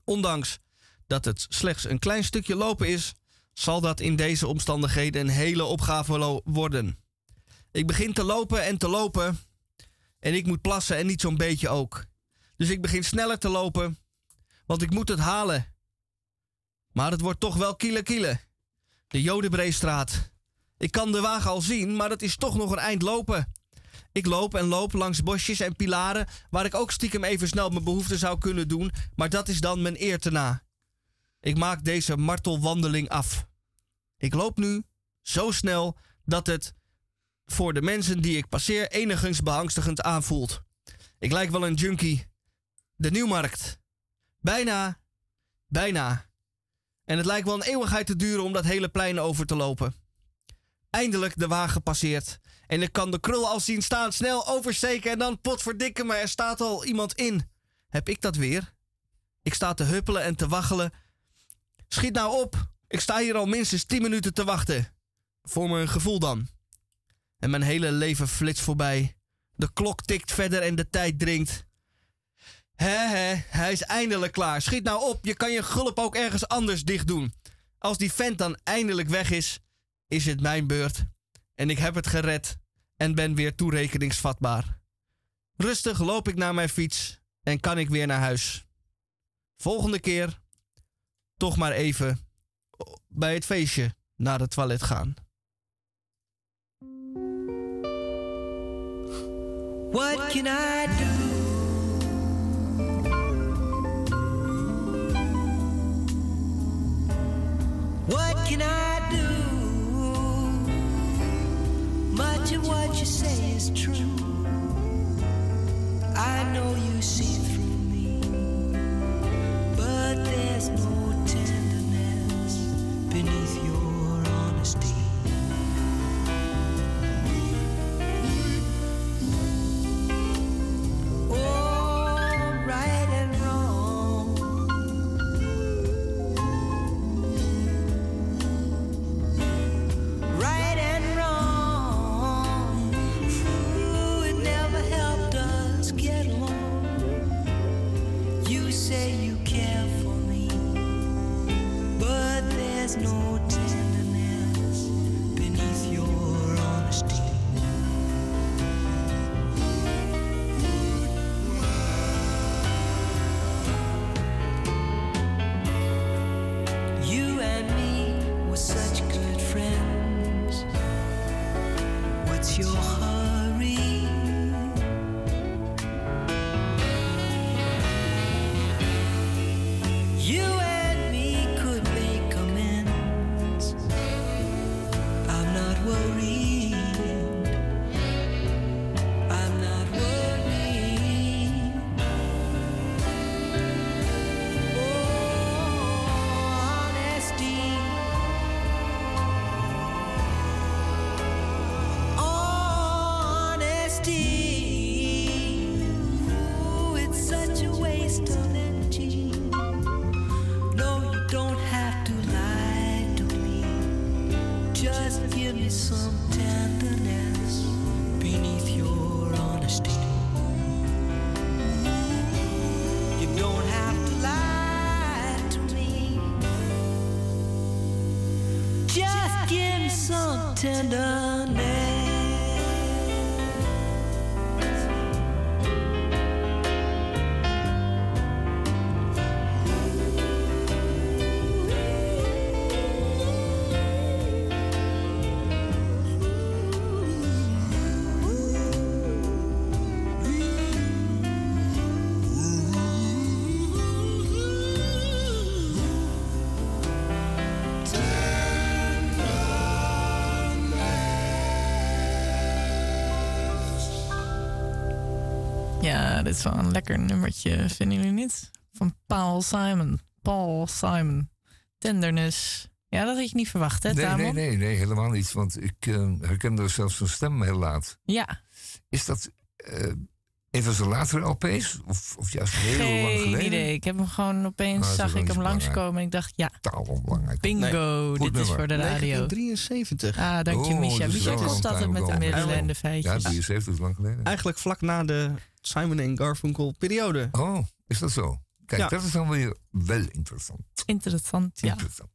Ondanks dat het slechts een klein stukje lopen is, zal dat in deze omstandigheden een hele opgave worden. Ik begin te lopen en te lopen en ik moet plassen en niet zo'n beetje ook. Dus ik begin sneller te lopen, want ik moet het halen. Maar het wordt toch wel kiele kiele. De Jodenbreestraat. Ik kan de wagen al zien, maar het is toch nog een eind lopen. Ik loop en loop langs bosjes en pilaren waar ik ook stiekem even snel mijn behoefte zou kunnen doen, maar dat is dan mijn eer te na. Ik maak deze martelwandeling af. Ik loop nu zo snel dat het voor de mensen die ik passeer enigszins beangstigend aanvoelt. Ik lijk wel een junkie. De Nieuwmarkt. Bijna. Bijna. En het lijkt wel een eeuwigheid te duren om dat hele plein over te lopen. Eindelijk de wagen passeert. En ik kan de krul al zien staan, snel oversteken en dan potverdikke me, er staat al iemand in. Heb ik dat weer? Ik sta te huppelen en te waggelen. Schiet nou op, ik sta hier al minstens 10 minuten te wachten. Voor mijn gevoel dan. En mijn hele leven flitst voorbij. De klok tikt verder en de tijd dringt. Hé, hé, hij is eindelijk klaar. Schiet nou op, je kan je gulp ook ergens anders dicht doen. Als die vent dan eindelijk weg is, is het mijn beurt. En ik heb het gered en ben weer toerekeningsvatbaar. Rustig loop ik naar mijn fiets en kan ik weer naar huis. Volgende keer toch maar even bij het feestje naar het toilet gaan. What can I do? What can I is true. I know you see through me, but there's no tenderness beneath your honesty. tender dit is wel een lekker nummertje, vinden jullie niet? Van Paul Simon. Paul Simon. Tenderness. Ja, dat had je niet verwacht, hè, Nee, Tamon? nee, nee, nee, helemaal niet. Want ik eh, herkende zelfs zijn stem heel laat. Ja, Is dat. eh, Een van zijn latere LP's? Of, of juist heel lang Geen geleden? idee. Ik heb hem gewoon opeens, Nou, zag ik hem langskomen en ik dacht, ja, Taal onbelangrijk. bingo, Goed dit is voor de radio. 1973. Ah, dank je Oh, Misha. Misha wel komt een altijd met de middelen en de Ja, feitjes. 73 is lang geleden. Eigenlijk vlak na de Simon en Garfunkel periode. Oh, is dat zo? Kijk, Ja. dat is dan weer wel interessant. Interessant, ja. Interessant.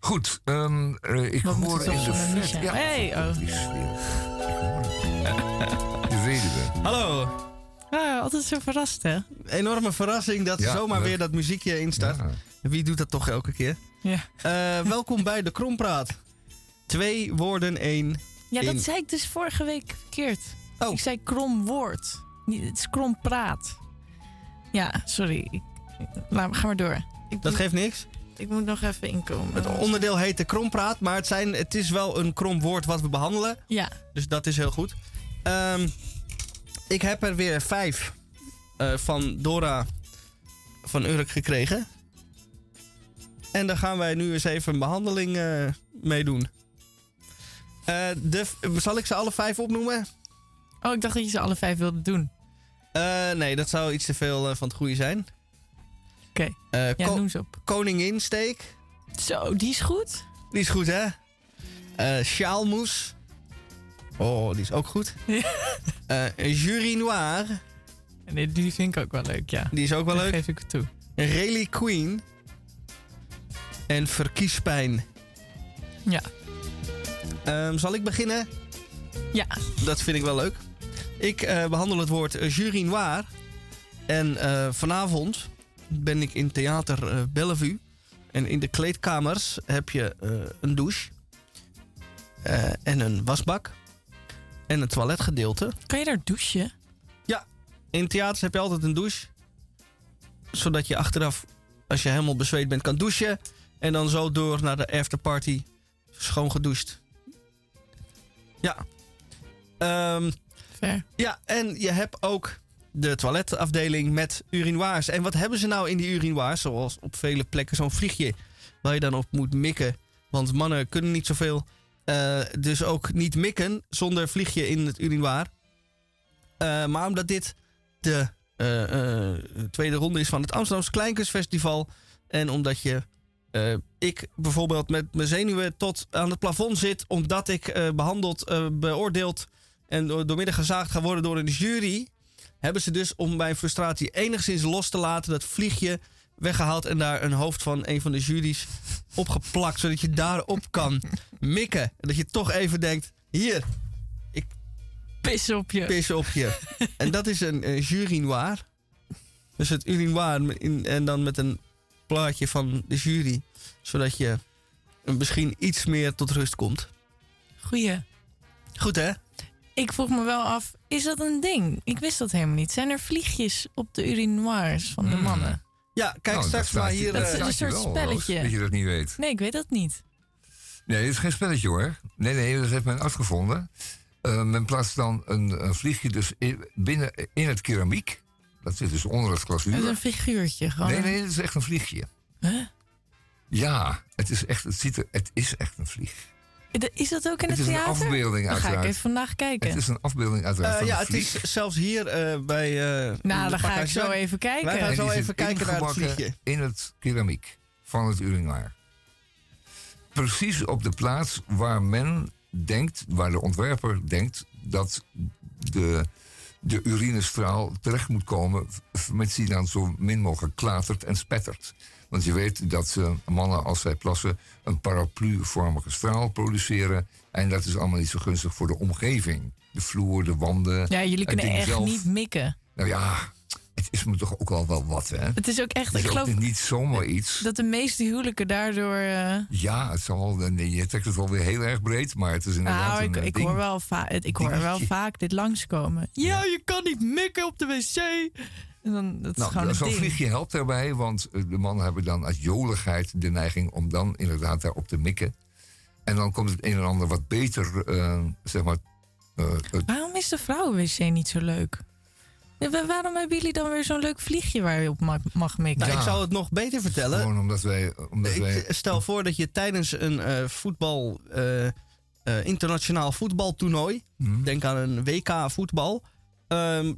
Goed, ehm, eh, ik Wat hoor in de een vet... Misha? Hey, oh. die sfeer. Ik hoor het. De weduwe. Hallo. Ah, altijd zo verrast, hè? Enorme verrassing dat Ja, zomaar leuk. weer dat muziekje instart. Ja. Wie doet dat toch elke keer? Ja. Eh, welkom bij de Krompraat. Twee woorden, één. Ja, dat In- zei ik dus vorige week verkeerd. Oh. Ik zei krom woord. Niet- Het is krom praat. Ja, sorry. Ik, laat, ga maar door. Ik, Dat geeft niks. ik moet nog even inkomen. Het onderdeel heet de Krompraat, maar het, zijn, het is wel een krom woord wat we behandelen. Ja, Dus dat is heel goed. Ehm, ik heb er weer vijf eh, van Dora van Urk gekregen. En daar gaan wij nu eens even een behandeling eh mee doen. Eh, de, zal ik ze alle vijf opnoemen? Oh, ik dacht dat je ze alle vijf wilde doen. Nee, dat zou iets te veel van het goede zijn. Oké. Ja, noem ze op. Koninginsteek. Zo, die is goed. Die is goed, hè? Sjaalmoes. Oh, die is ook goed. (laughs) Eh Jury Noir. Nee, die vind ik ook wel leuk, ja. Die is ook wel Dat leuk. geef ik toe. Rally Queen. En Verkiespijn. Ja. Ehm, zal ik beginnen? Ja. Dat vind ik wel leuk. Ik eh, behandel het woord eh, jury noir. En vanavond ben ik in theater Bellevue. En in de kleedkamers heb je een douche. en een wasbak. En een toiletgedeelte. Kan je daar douchen? In theaters heb je altijd een douche. Zodat je achteraf, als je helemaal bezweet bent, kan douchen. En dan zo door naar de afterparty. Schoon gedoucht. Ja. Ver. ja, en je hebt ook de toiletafdeling met urinoirs. En wat hebben ze nou in die urinoirs? Zoals op vele plekken zo'n vliegje waar je dan op moet mikken. Want mannen kunnen niet zoveel. Eh, dus ook niet mikken zonder vliegje in het urinoir. Eh, maar omdat dit de eh, tweede ronde is van het Amsterdamse Kleinkunstfestival. En omdat je, ik bijvoorbeeld met mijn zenuwen tot aan het plafond zit. Omdat ik eh, behandeld, eh, beoordeeld en door, doormidden gezaagd ga worden door een jury. Hebben ze dus om mijn frustratie enigszins los te laten dat vliegje weggehaald. En daar een hoofd van een van de juries opgeplakt. Zodat je daarop kan mikken. En dat je toch even denkt, hier, Pis op je. pissen op je. en dat is een eh, jury noir. Dus het urinoir in, en dan met een plaatje van de jury. Zodat je misschien iets meer tot rust komt. Goeie. Goed hè? Ik vroeg me wel af, is dat een ding? Ik wist dat helemaal niet. Zijn er vliegjes op de urinoirs van de Hmm. mannen? Ja, kijk Nou, straks dat maar hier. Dat eh, is een soort wel, Roos, spelletje. Dat je dat niet weet. Nee, ik weet dat niet. Nee, het is geen spelletje hoor. Nee, nee, dat heeft men uitgevonden. Eh, men plaatst dan een, een vliegje dus in, binnen in het keramiek. Dat zit dus onder het Dat is een figuurtje gewoon. Nee, nee, het is echt een vliegje. Huh? Ja, het is echt, het ziet er, het is echt een vlieg. Is dat ook in Het het, is een theater? afbeelding Dan ga ik uiteraard. even vandaag kijken. Het is een afbeelding uiteraard eh, van ja, een het is zelfs hier eh, bij. eh, nou, dan ga ik zo even kijken. Wij gaan En zo even kijken naar het vliegje. In het keramiek van het urinoir. Precies op de plaats waar men denkt, waar de ontwerper denkt dat de, de urinestraal terecht moet komen, met die dan zo min mogelijk klatert en spettert. Want je weet dat ze, mannen als zij plassen een paraplu-vormige straal produceren. En dat is allemaal niet zo gunstig voor de omgeving. De vloer, de wanden. Ja, jullie kunnen echt zelf. niet mikken. Nou ja, het is me toch ook al wel wat, hè? Het is ook echt, ik geloof niet zomaar iets. dat de meeste huwelijken daardoor... eh, Ja, het zal, nee, je trekt het wel weer heel erg breed, maar het is inderdaad nou, ik, eh, ik ding. hoor, wel ik hoor wel vaak dit langskomen. Ja, je kan niet mikken op de wc. En dan, dat is Nou, gewoon een zo'n vliegje helpt daarbij, want eh, de mannen hebben dan uit joligheid de neiging om dan inderdaad daarop te mikken. En dan komt het een en ander wat beter, eh, zeg maar. eh, Waarom is de vrouwenwc niet zo leuk? Waarom hebben jullie dan weer zo'n leuk vliegje waar je op mag, mag mikken? Nou, Ja. Ik zal het nog beter vertellen. gewoon omdat wij. Omdat wij Ik stel voor dat je tijdens een eh, voetbal, eh, eh, internationaal voetbaltoernooi, Hm? denk aan een WK voetbal, ehm, eh,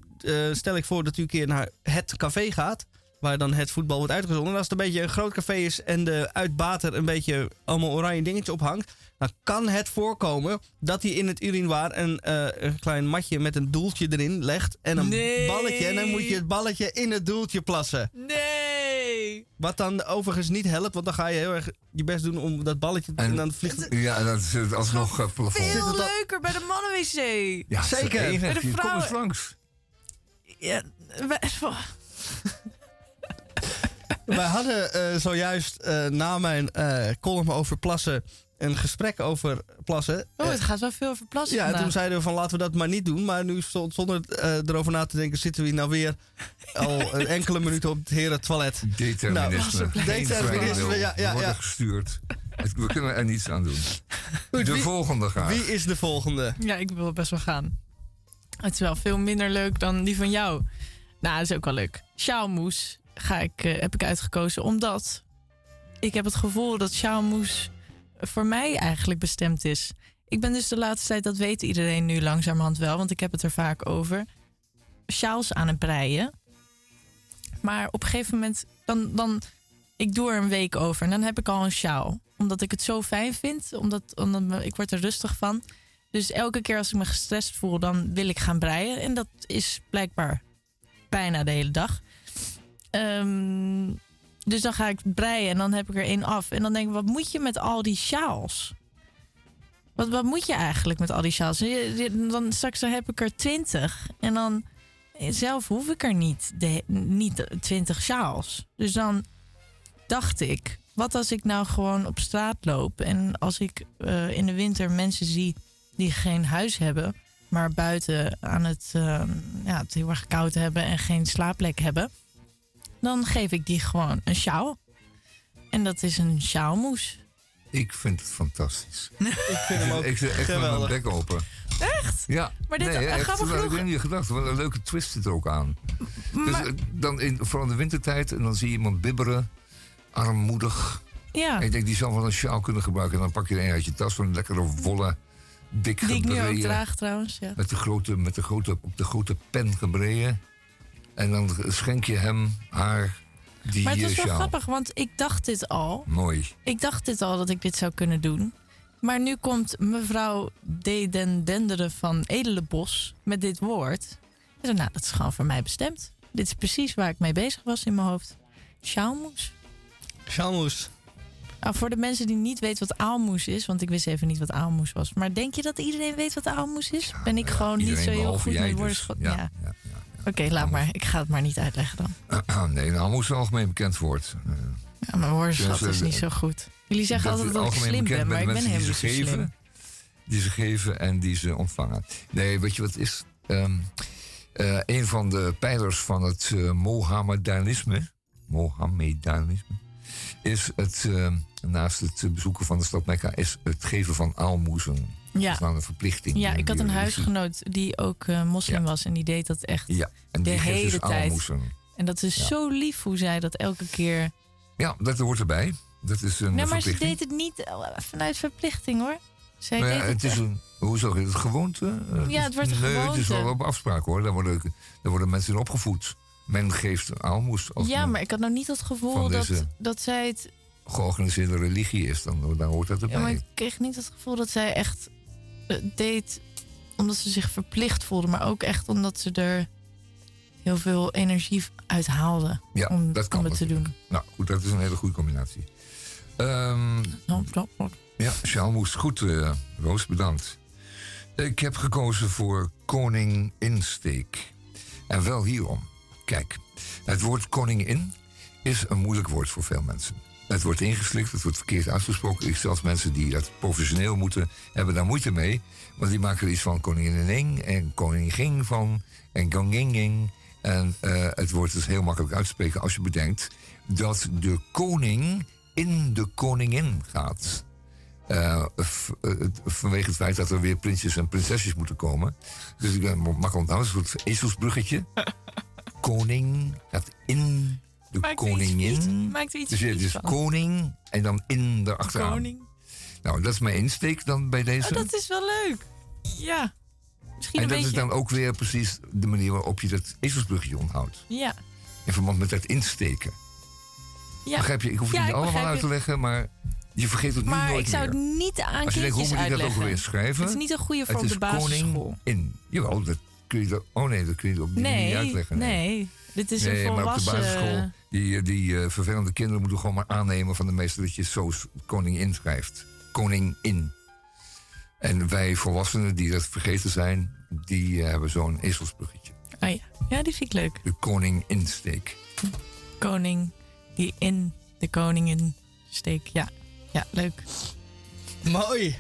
stel ik voor dat u een keer naar het café gaat. Waar dan het voetbal wordt uitgezonden. En als het een beetje een groot café is en de uitbater een beetje allemaal oranje dingetjes ophangt. Dan kan het voorkomen dat hij in het urinoir een, eh, een klein matje met een doeltje erin legt. En een Nee. balletje. En dan moet je het balletje in het doeltje plassen. Nee! Wat dan overigens niet helpt, want dan ga je heel erg je best doen om dat balletje. En, En- dan vliegt het. Ja, en dat is het alsnog uh, plafond. Veel leuker bij de mannenwc. Ja, Zeker. Bij de Kom eens vrouwen- langs. Ja, wij- (laughs) Wij hadden eh, zojuist eh, na mijn eh column over plassen een gesprek over plassen. Oh, het gaat wel veel over plassen ja, en toen zeiden we van laten we dat maar niet doen. Maar nu stond- zonder eh, erover na te denken zitten we hier nou weer al (laughs) een enkele minuten op het heren toilet. Determinisme. Nou, determinisme, ja, ja, We worden ja. gestuurd. We kunnen er niets aan doen. De wie, volgende graag. wie is de volgende? Ja, ik wil best wel gaan. Het is wel veel minder leuk dan die van jou. Nou, dat is ook wel leuk. Sjaalmoes ga ik, eh, heb ik uitgekozen omdat ik heb het gevoel dat sjaalmoes voor mij eigenlijk bestemd is. Ik ben dus de laatste tijd, dat weet iedereen nu langzamerhand wel, want ik heb het er vaak over, sjaals aan het breien. Maar op een gegeven moment, dan, dan, ik doe er een week over en dan heb ik al een sjaal. Omdat ik het zo fijn vind, omdat, omdat ik word er rustig van. Dus elke keer als ik me gestrest voel, dan wil ik gaan breien. En dat is blijkbaar bijna de hele dag. Ehm, dus dan ga ik breien en dan heb ik er één af. En dan denk ik, wat moet je met al die sjaals? Wat, wat moet je eigenlijk met al die sjaals? Dan straks dan heb ik er twintig. En dan zelf hoef ik er niet, de, niet twintig sjaals. Dus dan dacht ik, wat als ik nou gewoon op straat loop... en als ik eh, in de winter mensen zie die geen huis hebben... maar buiten aan het, eh, ja, het heel erg koud hebben en geen slaapplek hebben... dan geef ik die gewoon een sjaal. En dat is een sjaalmoes. Ik vind het fantastisch. (laughs) Ik vind hem ook ik zit echt met mijn geweldig. bek open. Echt? Ja. Maar dit- nee, echt, grappig nou, genoeg- Ik weet niet gedacht. Wat een leuke twist zit er ook aan. Dus Maar- eh, dan in, vooral in de wintertijd. En dan zie je iemand bibberen. Armoedig. Ja, En ik denk, die zou wel een sjaal kunnen gebruiken. En dan pak je er een uit je tas. Van een lekkere volle, dik die ik nu ook gebreien. draag trouwens. Ja. Met de grote, met de grote, op de grote pen gebreien. En dan schenk je hem, haar, die Maar het was wel sjaal. grappig, want ik dacht dit al. Mooi. Ik dacht dit al dat ik dit zou kunnen doen. Maar nu komt mevrouw De Den Denderen van Edelenbos met dit woord. Ik zei, nou, dat is gewoon voor mij bestemd. Dit is precies waar ik mee bezig was in mijn hoofd. Sjaalmoes. Sjaalmoes. Nou, voor de mensen die niet weten wat aalmoes is, want ik wist even niet wat aalmoes was. Maar denk je dat iedereen weet wat aalmoes is? Ben ik gewoon niet zo heel goed met woorden? dus. schot- Ja, ja. ja, Oké, laat maar. Ik ga het maar niet uitleggen dan. (clears throat) nee, nou moest een algemeen bekend woord. Eh, Ja, mijn woordenschat Dus, eh, is niet zo goed. Jullie zeggen dat altijd is dat ik slim ben, maar ik ben helemaal niet zo geven. slim. Die ze geven en die ze ontvangen. Nee, weet je wat is? Ehm, eh, een van de pijlers van het eh, Mohammedanisme, Mohammedanisme is het, eh, naast het bezoeken van de stad Mekka, is het geven van aalmoezen. Dat Ja. is nou een verplichting. Ja, ik had een huisgenoot die ook eh, moslim Ja. was en die deed dat echt. Ja, en de hele dus tijd. aalmoezen. En dat is Ja. zo lief hoe zij dat elke keer. Ja, dat hoort erbij. Dat is een Nee, maar ze deed het niet eh, vanuit verplichting hoor. Zij Nou deed het het is een, hoe zeg je het, gewoonte? Eh, Ja, het wordt een nee, het is gewoonte. wel op afspraak hoor. Daar worden, daar worden mensen in opgevoed. Men geeft aalmoes als Ja, maar ik had nou niet het gevoel dat, deze- dat zij het. Georganiseerde religie is. Dan, dan hoort dat Ja, maar erbij. ik kreeg niet het gevoel dat zij echt eh, deed omdat ze zich verplicht voelde, maar ook echt omdat ze er heel veel energie uit haalde Ja, om, dat kan om het te doen. Nou goed, dat is een hele goede combinatie. Wordt- ja, Sjaalmoes. Goed, eh, Roos, bedankt. Ik heb gekozen voor koning insteek. En wel hierom. Kijk, het woord koningin is een moeilijk woord voor veel mensen. Het wordt ingeslikt, het wordt verkeerd uitgesproken. Ik zelfs mensen die dat professioneel moeten, hebben daar moeite mee. Want die maken er iets van koninginning en koningin van en koningin. En eh, het wordt dus heel makkelijk uit te spreken als je bedenkt dat de koning in de koningin gaat. Eh, eh, vanwege het feit dat er weer prinsjes en prinsesjes moeten komen. Dus ik ben makkelijk onthouden, een soort ezelsbruggetje. (laughs) Koning gaat in de Maakt iets koningin. maakt iets dus dus van. koning en dan in erachteraan. Koning. Nou, dat is mijn insteek dan bij deze. Oh, dat is wel leuk. Ja. misschien En dat beetje... is dan ook weer precies de manier waarop je dat ezelsbrugje onthoudt. Ja, In verband met dat insteken. ja. Begrijp je? Ik hoef het niet allemaal uit te leggen, maar je vergeet het nu Maar nooit ik zou het meer. niet aan Als je denkt, hoe moet ik dat ook alweer schrijven? Het is niet een goede voor Het op is de basisschool. koning in. Jawel, dat kun je er... Oh nee, dat kun je op die manier niet Nee, uitleggen. nee. Dit is Nee, een maar op de volwassen... basisschool, die, die eh, vervelende kinderen moeten gewoon maar aannemen van de meester dat je zo koningin schrijft. Koningin. En wij volwassenen die dat vergeten zijn, die eh, hebben zo'n ezelsbruggetje. Oh ja. ja, die vind ik leuk. De koninginsteek. Koning die in de koningin steekt. Ja, ja leuk. Mooi. (laughs)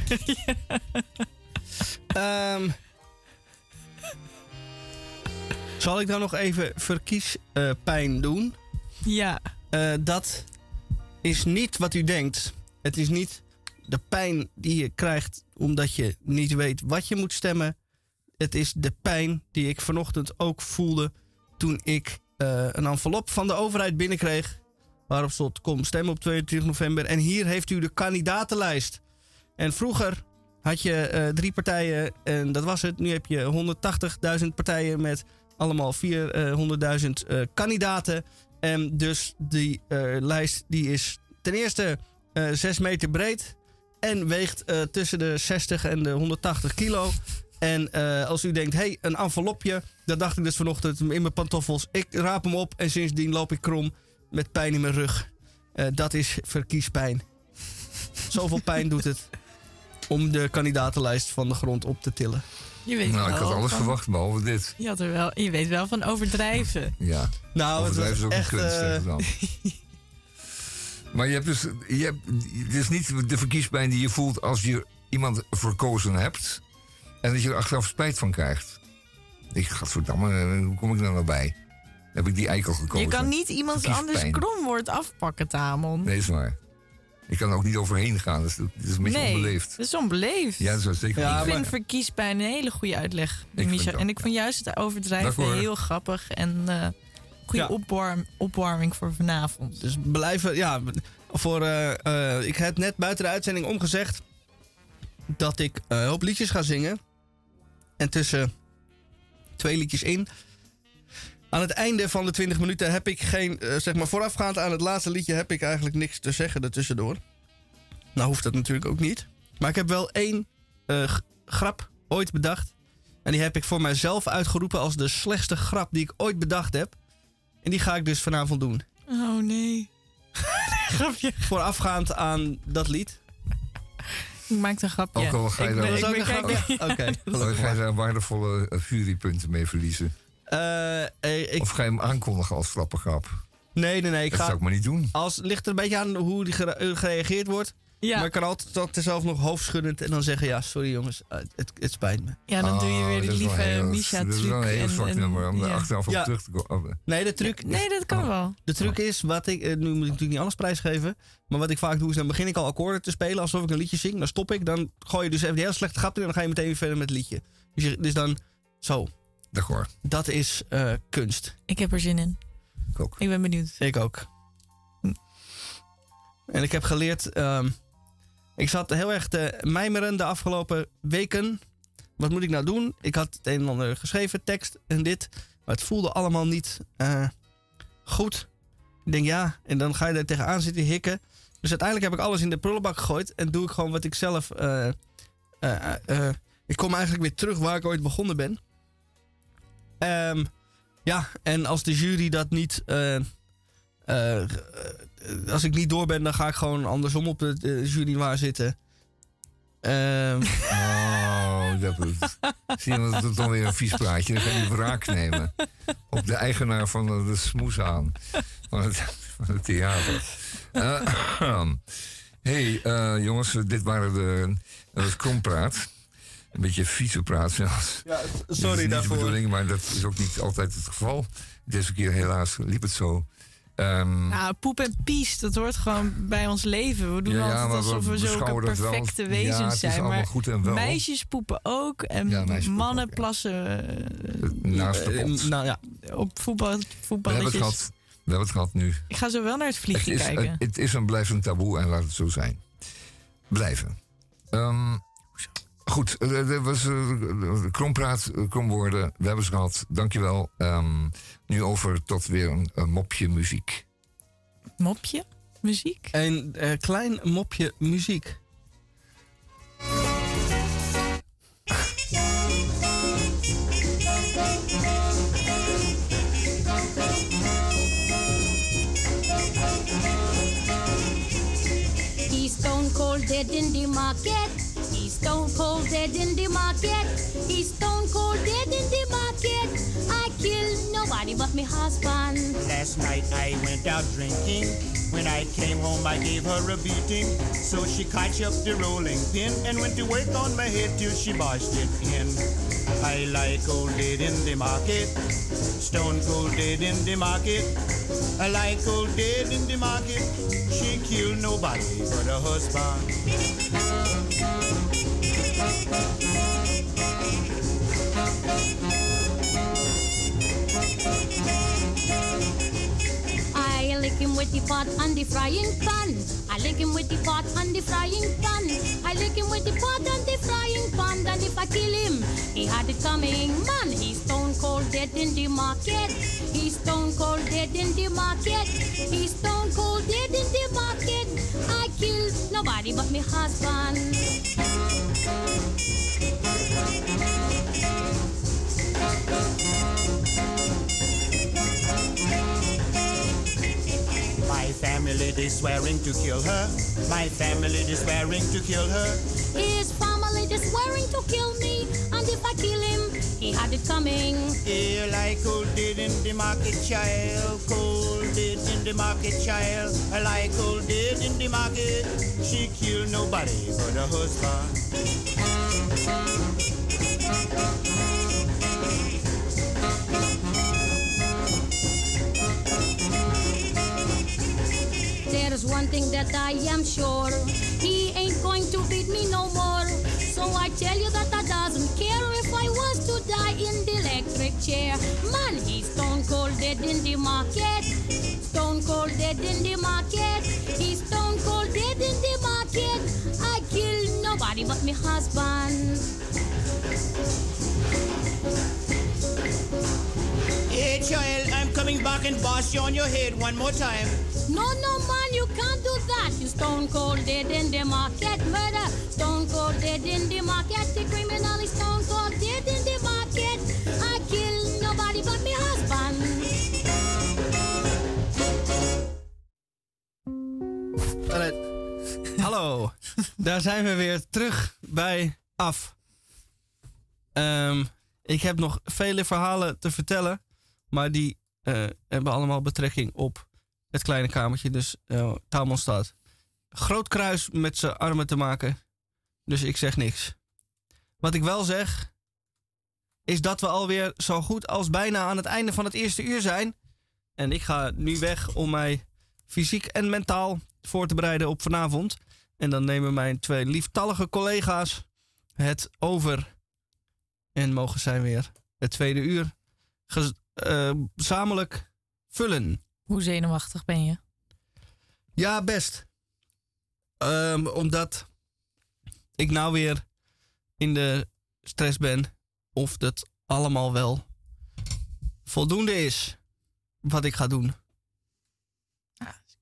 Ehm, zal ik dan nog even verkiespijn doen? Ja, Eh, dat is niet wat u denkt. Het is niet de pijn die je krijgt omdat je niet weet wat je moet stemmen. Het is de pijn die ik vanochtend ook voelde toen ik eh, een envelop van de overheid binnenkreeg. Waarop stond: Kom stemmen op 22 november. En hier heeft u de kandidatenlijst. En vroeger had je eh, drie partijen en dat was het. Nu heb je 180.000 partijen met allemaal 400.000 eh, kandidaten. En dus die eh, lijst die is ten eerste eh 6 meter breed en weegt eh, tussen de 60 en de 180 kilo. En eh, als u denkt, hé, hey, een envelopje, dat dacht ik dus vanochtend in mijn pantoffels. Ik raap hem op en sindsdien loop ik krom met pijn in mijn rug. Eh, dat is verkiespijn. Zoveel pijn doet het om de kandidatenlijst van de grond op te tillen. Je weet Nou, ik had alles van- verwacht, behalve dit. Je, had er wel, je weet wel van overdrijven. Ja, Nou, het overdrijven is was ook echt... een kunst. eh, zeg ik dan. Maar je hebt dus, je hebt, het is niet de verkiespijn die je voelt als je iemand verkozen hebt. En dat je er achteraf spijt van krijgt. Ik, gadverdamme, eh, hoe kom ik daar nou bij? Heb ik die eikel gekozen? Je kan niet iemand anders kromwoord afpakken, Tamon. Nee, is waar. Ik kan er ook niet overheen gaan. Dat is, dat is een beetje Nee, onbeleefd. dat is onbeleefd. Ja, dat is wel zeker. Ja, ik vind verkiespijn een hele goede uitleg, ook, En ik vond juist het overdrijven heel grappig. En eh goede Ja. opwarm, opwarming voor vanavond. Dus blijven, ja, voor, eh, eh, ik heb net buiten de uitzending omgezegd dat ik eh, een hoop liedjes ga zingen. En tussen twee liedjes in, aan het einde van de 20 minuten heb ik geen, eh, zeg maar voorafgaand aan het laatste liedje heb ik eigenlijk niks te zeggen ertussendoor. Nou hoeft dat natuurlijk ook niet. Maar ik heb wel één eh, grap ooit bedacht. En die heb ik voor mijzelf uitgeroepen als de slechtste grap die ik ooit bedacht heb. En die ga ik dus vanavond doen. Oh nee. (laughs) Grapje. voorafgaand aan dat lied. Ik maak een grapje. Ook al ga je ik ben, ik ben, grap. (laughs) Oké, Dan ga je daar waardevolle eh, jurypunten mee verliezen. Eh, eh, ik, Of ga je hem aankondigen als grappengrap? nee, nee, nee. Ik Dat zou ga, ik maar niet doen. als, het ligt er een beetje aan hoe die eh, gereageerd wordt. ja. Maar ik kan altijd tot zelf nog hoofdschuddend en dan zeggen... Ja, sorry jongens, het, het spijt me. ja, dan doe je Oh, weer is wel lieve heel- Misha Dat is wel een truc. heel en- zwak en- nummer om er ja. achteraf op Ja. terug te komen. Nee, de truc, Nee, dat kan wel. de truc is, wat ik, nu moet ik natuurlijk niet alles prijsgeven... maar wat ik vaak doe is, dan begin ik al akkoorden te spelen... alsof ik een liedje zing, dan stop ik... dan gooi je dus even die heel slechte grap in... en dan ga je meteen weer verder met het liedje. Dus, je, dus dan, zo, D'accord, dat is eh, kunst. Ik heb er zin in. ik ook. Ik ben benieuwd. Ik ook. En ik heb geleerd. ehm, ik zat heel erg te mijmeren de afgelopen weken. Wat moet ik nou doen? Ik had het een en ander geschreven, tekst en dit. Maar het voelde allemaal niet eh, goed. Ik denk ja, en dan ga je er tegenaan zitten hikken. Dus uiteindelijk heb ik alles in de prullenbak gegooid. En doe ik gewoon wat ik zelf. eh, eh, eh, eh, ik kom eigenlijk weer terug waar ik ooit begonnen ben. Ehm, ja, en als de jury dat niet. eh, eh, als ik niet door ben, dan ga ik gewoon andersom op de, jury waar zitten. Ehm, (laughs) Oh, dat is, zie je, dat is dan weer een vies praatje. Dan ga je wraak nemen op de eigenaar van de, smoes aan. Van het, het theater. Eh, (clears throat) hey, jongens, dit waren de, dat krompraat. Een beetje vieze praat zelfs. ja, Dat is sorry niet de daarvoor. bedoeling, maar dat is ook niet altijd het geval. Deze keer helaas liep het zo. Ehm, Nou, poep en pies, dat hoort gewoon bij ons leven. We doen Ja, ja, altijd maar alsof we, zulke dat wel. perfecte Ja, wezens het is zijn. Maar goed en wel. meisjes poepen ook. En Ja, meisjes poepen mannen ook, ja. plassen eh, naast de Eh, pot. nou ja, op voetbal, We hebben het voetballetjes. gehad. We hebben het gehad nu. Ik ga zo wel naar het Het vliegje is, kijken. het is en blijft een taboe en laat het zo zijn. Blijven. Ehm, Goed, eh, dat was uh, krompraat, kromwoorden. We hebben ze gehad. Dankjewel. Um, nu over tot weer een, een mopje muziek. Mopje muziek? Een uh, klein mopje muziek. Market. He's stone cold dead in the market. I killed nobody but my husband. Last night I went out drinking. When I came home, I gave her a beating. So she catch up the rolling pin and went to work on my head till she barged it in. I like old dead in the market, stone cold dead in the market. I like old dead in the market. She killed nobody but her husband. I lick him with the pot and the frying pan. I lick him with the pot and the frying pan. I lick him with the pot and the frying pan. And if I kill him, he had it coming. Man, he's stone cold dead in the market. He's stone cold dead in the market. He's stone cold dead in the market. I killed nobody but my husband. My family they swearing to kill her. My family they swearing to kill her. His family just swearing to kill me. And if I kill him, he had it coming. Here like cold dead in the market child, cold dead in the market child. Like cold dead in the market. She killed nobody but her husband. There's one thing that I am sure. He ain't going to beat me no more. So I tell you that I doesn't care if I was to die in the electric chair. Man, he's stone cold dead in the market. Stone cold dead in the market. He's stone cold dead in the market. I kill nobody but my husband. Hey child, I'm coming back and boss you on your head one more time. No, no, man, you can't do that. You stone cold dead in the market. Murder, stone cold dead in the market. The criminal is stone cold dead in the market. I kill nobody but my husband. Hallo, daar zijn we weer terug bij af. Ehm, ik heb nog vele verhalen te vertellen, maar die eh, hebben allemaal betrekking op het kleine kamertje, dus uh, Taalmanstad. Groot kruis met zijn armen te maken, dus ik zeg niks. Wat ik wel zeg, is dat we alweer zo goed als bijna aan het einde van het eerste uur zijn. En ik ga nu weg om mij fysiek en mentaal voor te bereiden op vanavond. En dan nemen mijn twee lieftallige collega's het over. En mogen zij weer het tweede uur gezamenlijk uh, vullen. Hoe zenuwachtig ben je? Ja, best. Um, omdat ik nou weer in de stress ben of dat allemaal wel voldoende is wat ik ga doen.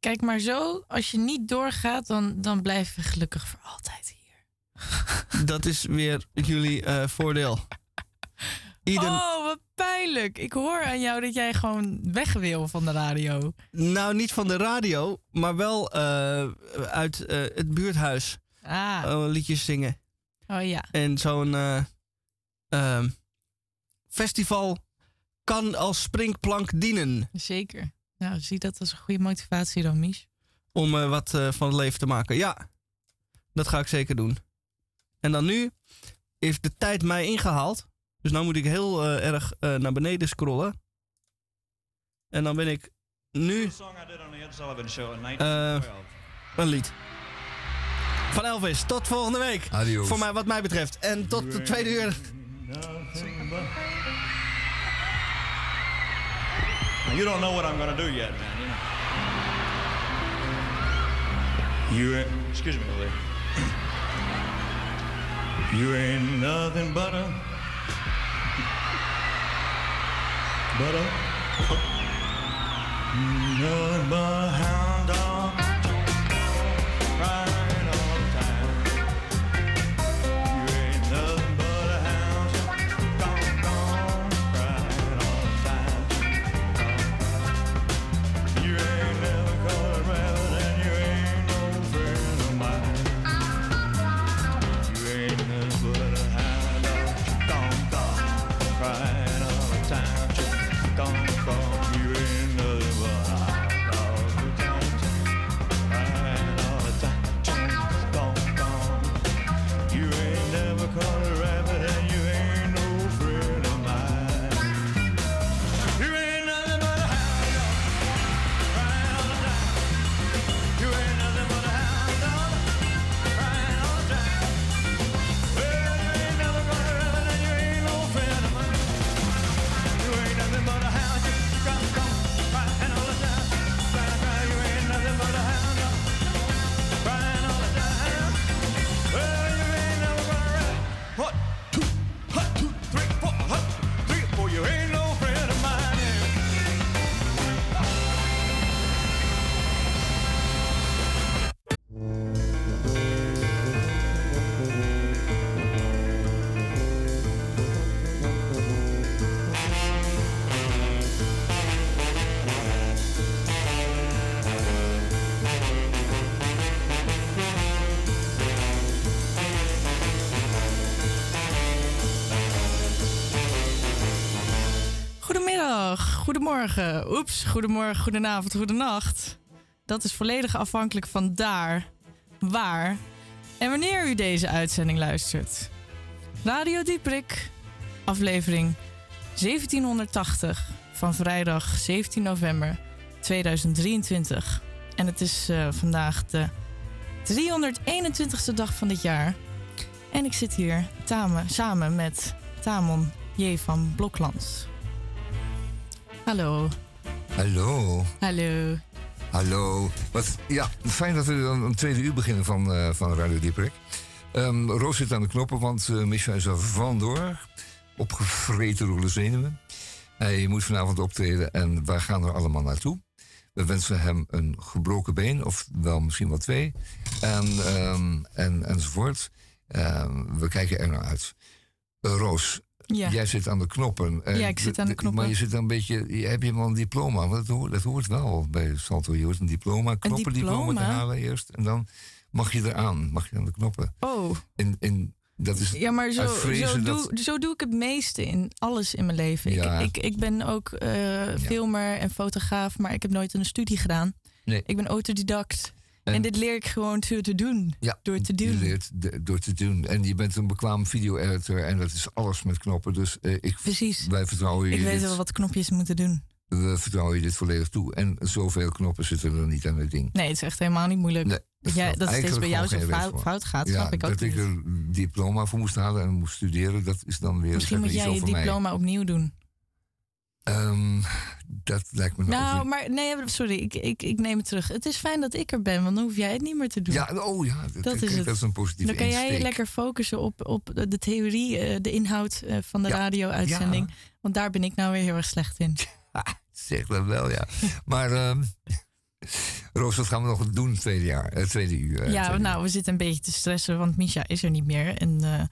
Kijk maar zo, als je niet doorgaat, dan, dan blijf je gelukkig voor altijd hier. Dat is weer jullie uh, voordeel. (laughs) Ieder... Oh, wat pijnlijk. Ik hoor aan jou dat jij gewoon weg wil van de radio. Nou, niet van de radio, maar wel uh, uit uh, het buurthuis. Ah. liedjes zingen. Oh ja. En zo'n ehm, festival kan als springplank dienen. Zeker. Nou, zie dat als een goede motivatie dan, Mies. Om uh, wat uh, van het leven te maken. Ja, dat ga ik zeker doen. En dan nu heeft de tijd mij ingehaald. Dus nu moet ik heel uh, erg naar beneden scrollen. En dan ben ik nu... een lied. Van Elvis. Tot volgende week. Adios. Voor mij, wat mij betreft. En tot de tweede uur. You don't know what I'm gonna do yet, man. You know. You excuse me. You ain't nothing but a but a but a goedemorgen, oeps, goedemorgen, goedenavond, goedenacht. Dat is volledig afhankelijk van daar, waar en wanneer u deze uitzending luistert. Radio Dieprik, aflevering 1780 van vrijdag 17 november 2023. En het is eh, vandaag de 321ste dag van dit jaar. En ik zit hier samen met Tamon J. van Bloklands. Hallo. Hallo. Hallo. Hallo. Wat, ja, fijn dat we dan een tweede uur beginnen van, eh, van Radio Dieperik. Ehm Roos zit aan de knoppen, want uh, is er vandoor. Opgevreten door de zenuwen. Hij moet vanavond optreden en wij gaan er allemaal naartoe. We wensen hem een gebroken been, of wel misschien wel twee. En, ehm, en, enzovoort. Ehm, we kijken er naar uit. Roos, Ja. jij zit aan de knoppen. En Ja, ik zit aan de knoppen. Maar je zit een beetje. je- Heb je wel een diploma? Want dat hoort, dat hoort wel bij Salto. Je hoort een diploma, knoppendiploma te diploma? halen eerst. En dan mag je eraan, mag je aan de knoppen. Oh, En, en dat is ja, maar zo, zo, dat- doe, zo doe ik het meeste in alles in mijn leven. Ja. Ik, ik, ik ben ook eh, filmer en fotograaf, maar ik heb nooit een studie gedaan. Nee. Ik ben autodidact. En, En- dit leer ik gewoon te, te doen. Ja, door te Je doen. leert de- door te doen. En je bent een bekwaam video-editor en dat is alles met knoppen. Dus eh, ik, Precies. wij vertrouwen je Ik weet wel wat knopjes moeten doen. we vertrouwen je dit volledig toe. En zoveel knoppen zitten er niet aan het ding. Nee, het is echt helemaal niet moeilijk. Nee, dat jij, dat het steeds bij jou zo fout, gaat, ja, snap ik ook dat niet. ik er diploma voor moest halen en moest studeren, dat is dan weer Misschien moet jij je mij. diploma opnieuw doen. Ehm, dat lijkt me Nou, maar nee, sorry, ik, ik, ik neem het terug. Het is fijn dat ik er ben, want dan hoef jij het niet meer te doen. Ja, oh ja, dat, Dat is het. dat is een positieve Dan kan jij lekker focussen op, op de theorie, eh, de inhoud eh, van de Ja. radio-uitzending. Ja. Want daar ben ik nou weer heel erg slecht in. (laughs) Zeg dat wel, ja. maar ehm, Roos, wat gaan we nog doen het tweede jaar, het tweede uur? eh, ja, tweede nou, we zitten een beetje te stressen, want Misha is er niet meer. En, eh,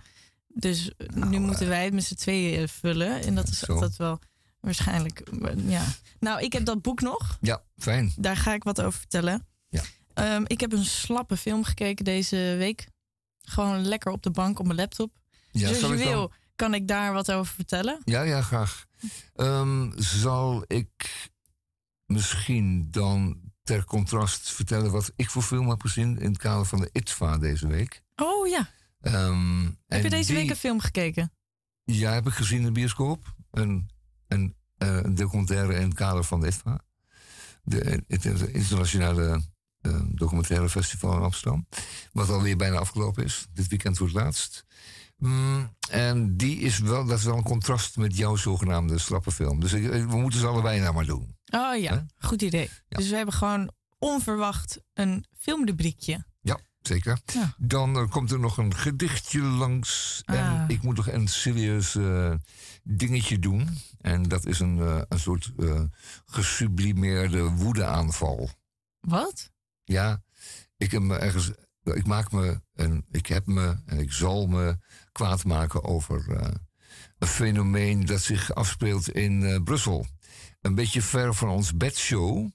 dus nu moeten wij het met z'n tweeën eh, vullen. En dat is Nou, Zo. altijd wel waarschijnlijk, ja. Nou, ik heb dat boek nog. Ja, fijn. Daar ga ik wat over vertellen. Ja. Ehm, ik heb een slappe film gekeken deze week. Gewoon lekker op de bank op mijn laptop. Ja, dus als je dan- wil, kan ik daar wat over vertellen? Ja, ja, graag. Ehm, zal ik misschien dan ter contrast vertellen wat ik voor film heb gezien in het kader van de ITVA deze week? Oh ja. Ehm, Heb je deze die- week een film gekeken? Ja, heb ik gezien in de bioscoop. Een, een, eh, een documentaire in het kader van de ITVA. De, het internationale eh, documentaire festival in Amsterdam. Wat alweer bijna afgelopen is. Dit weekend voor het laatst. Mm, en die is wel, dat is wel een contrast met jouw zogenaamde slappe film. Dus we moeten ze allebei nou maar doen. Oh ja, goed idee. Dus we hebben gewoon onverwacht een filmrubriekje. Zeker. Ja. Dan eh, komt er nog een gedichtje langs. En Ah. ik moet nog een serieus eh, dingetje doen. En dat is een, eh, een soort gesublimeerde woedeaanval. Wat? Ja, ik heb me ergens. Ik maak me en ik heb me en ik zal me kwaad maken over een fenomeen dat zich afspeelt in Brussel. Een beetje ver van ons bedshow,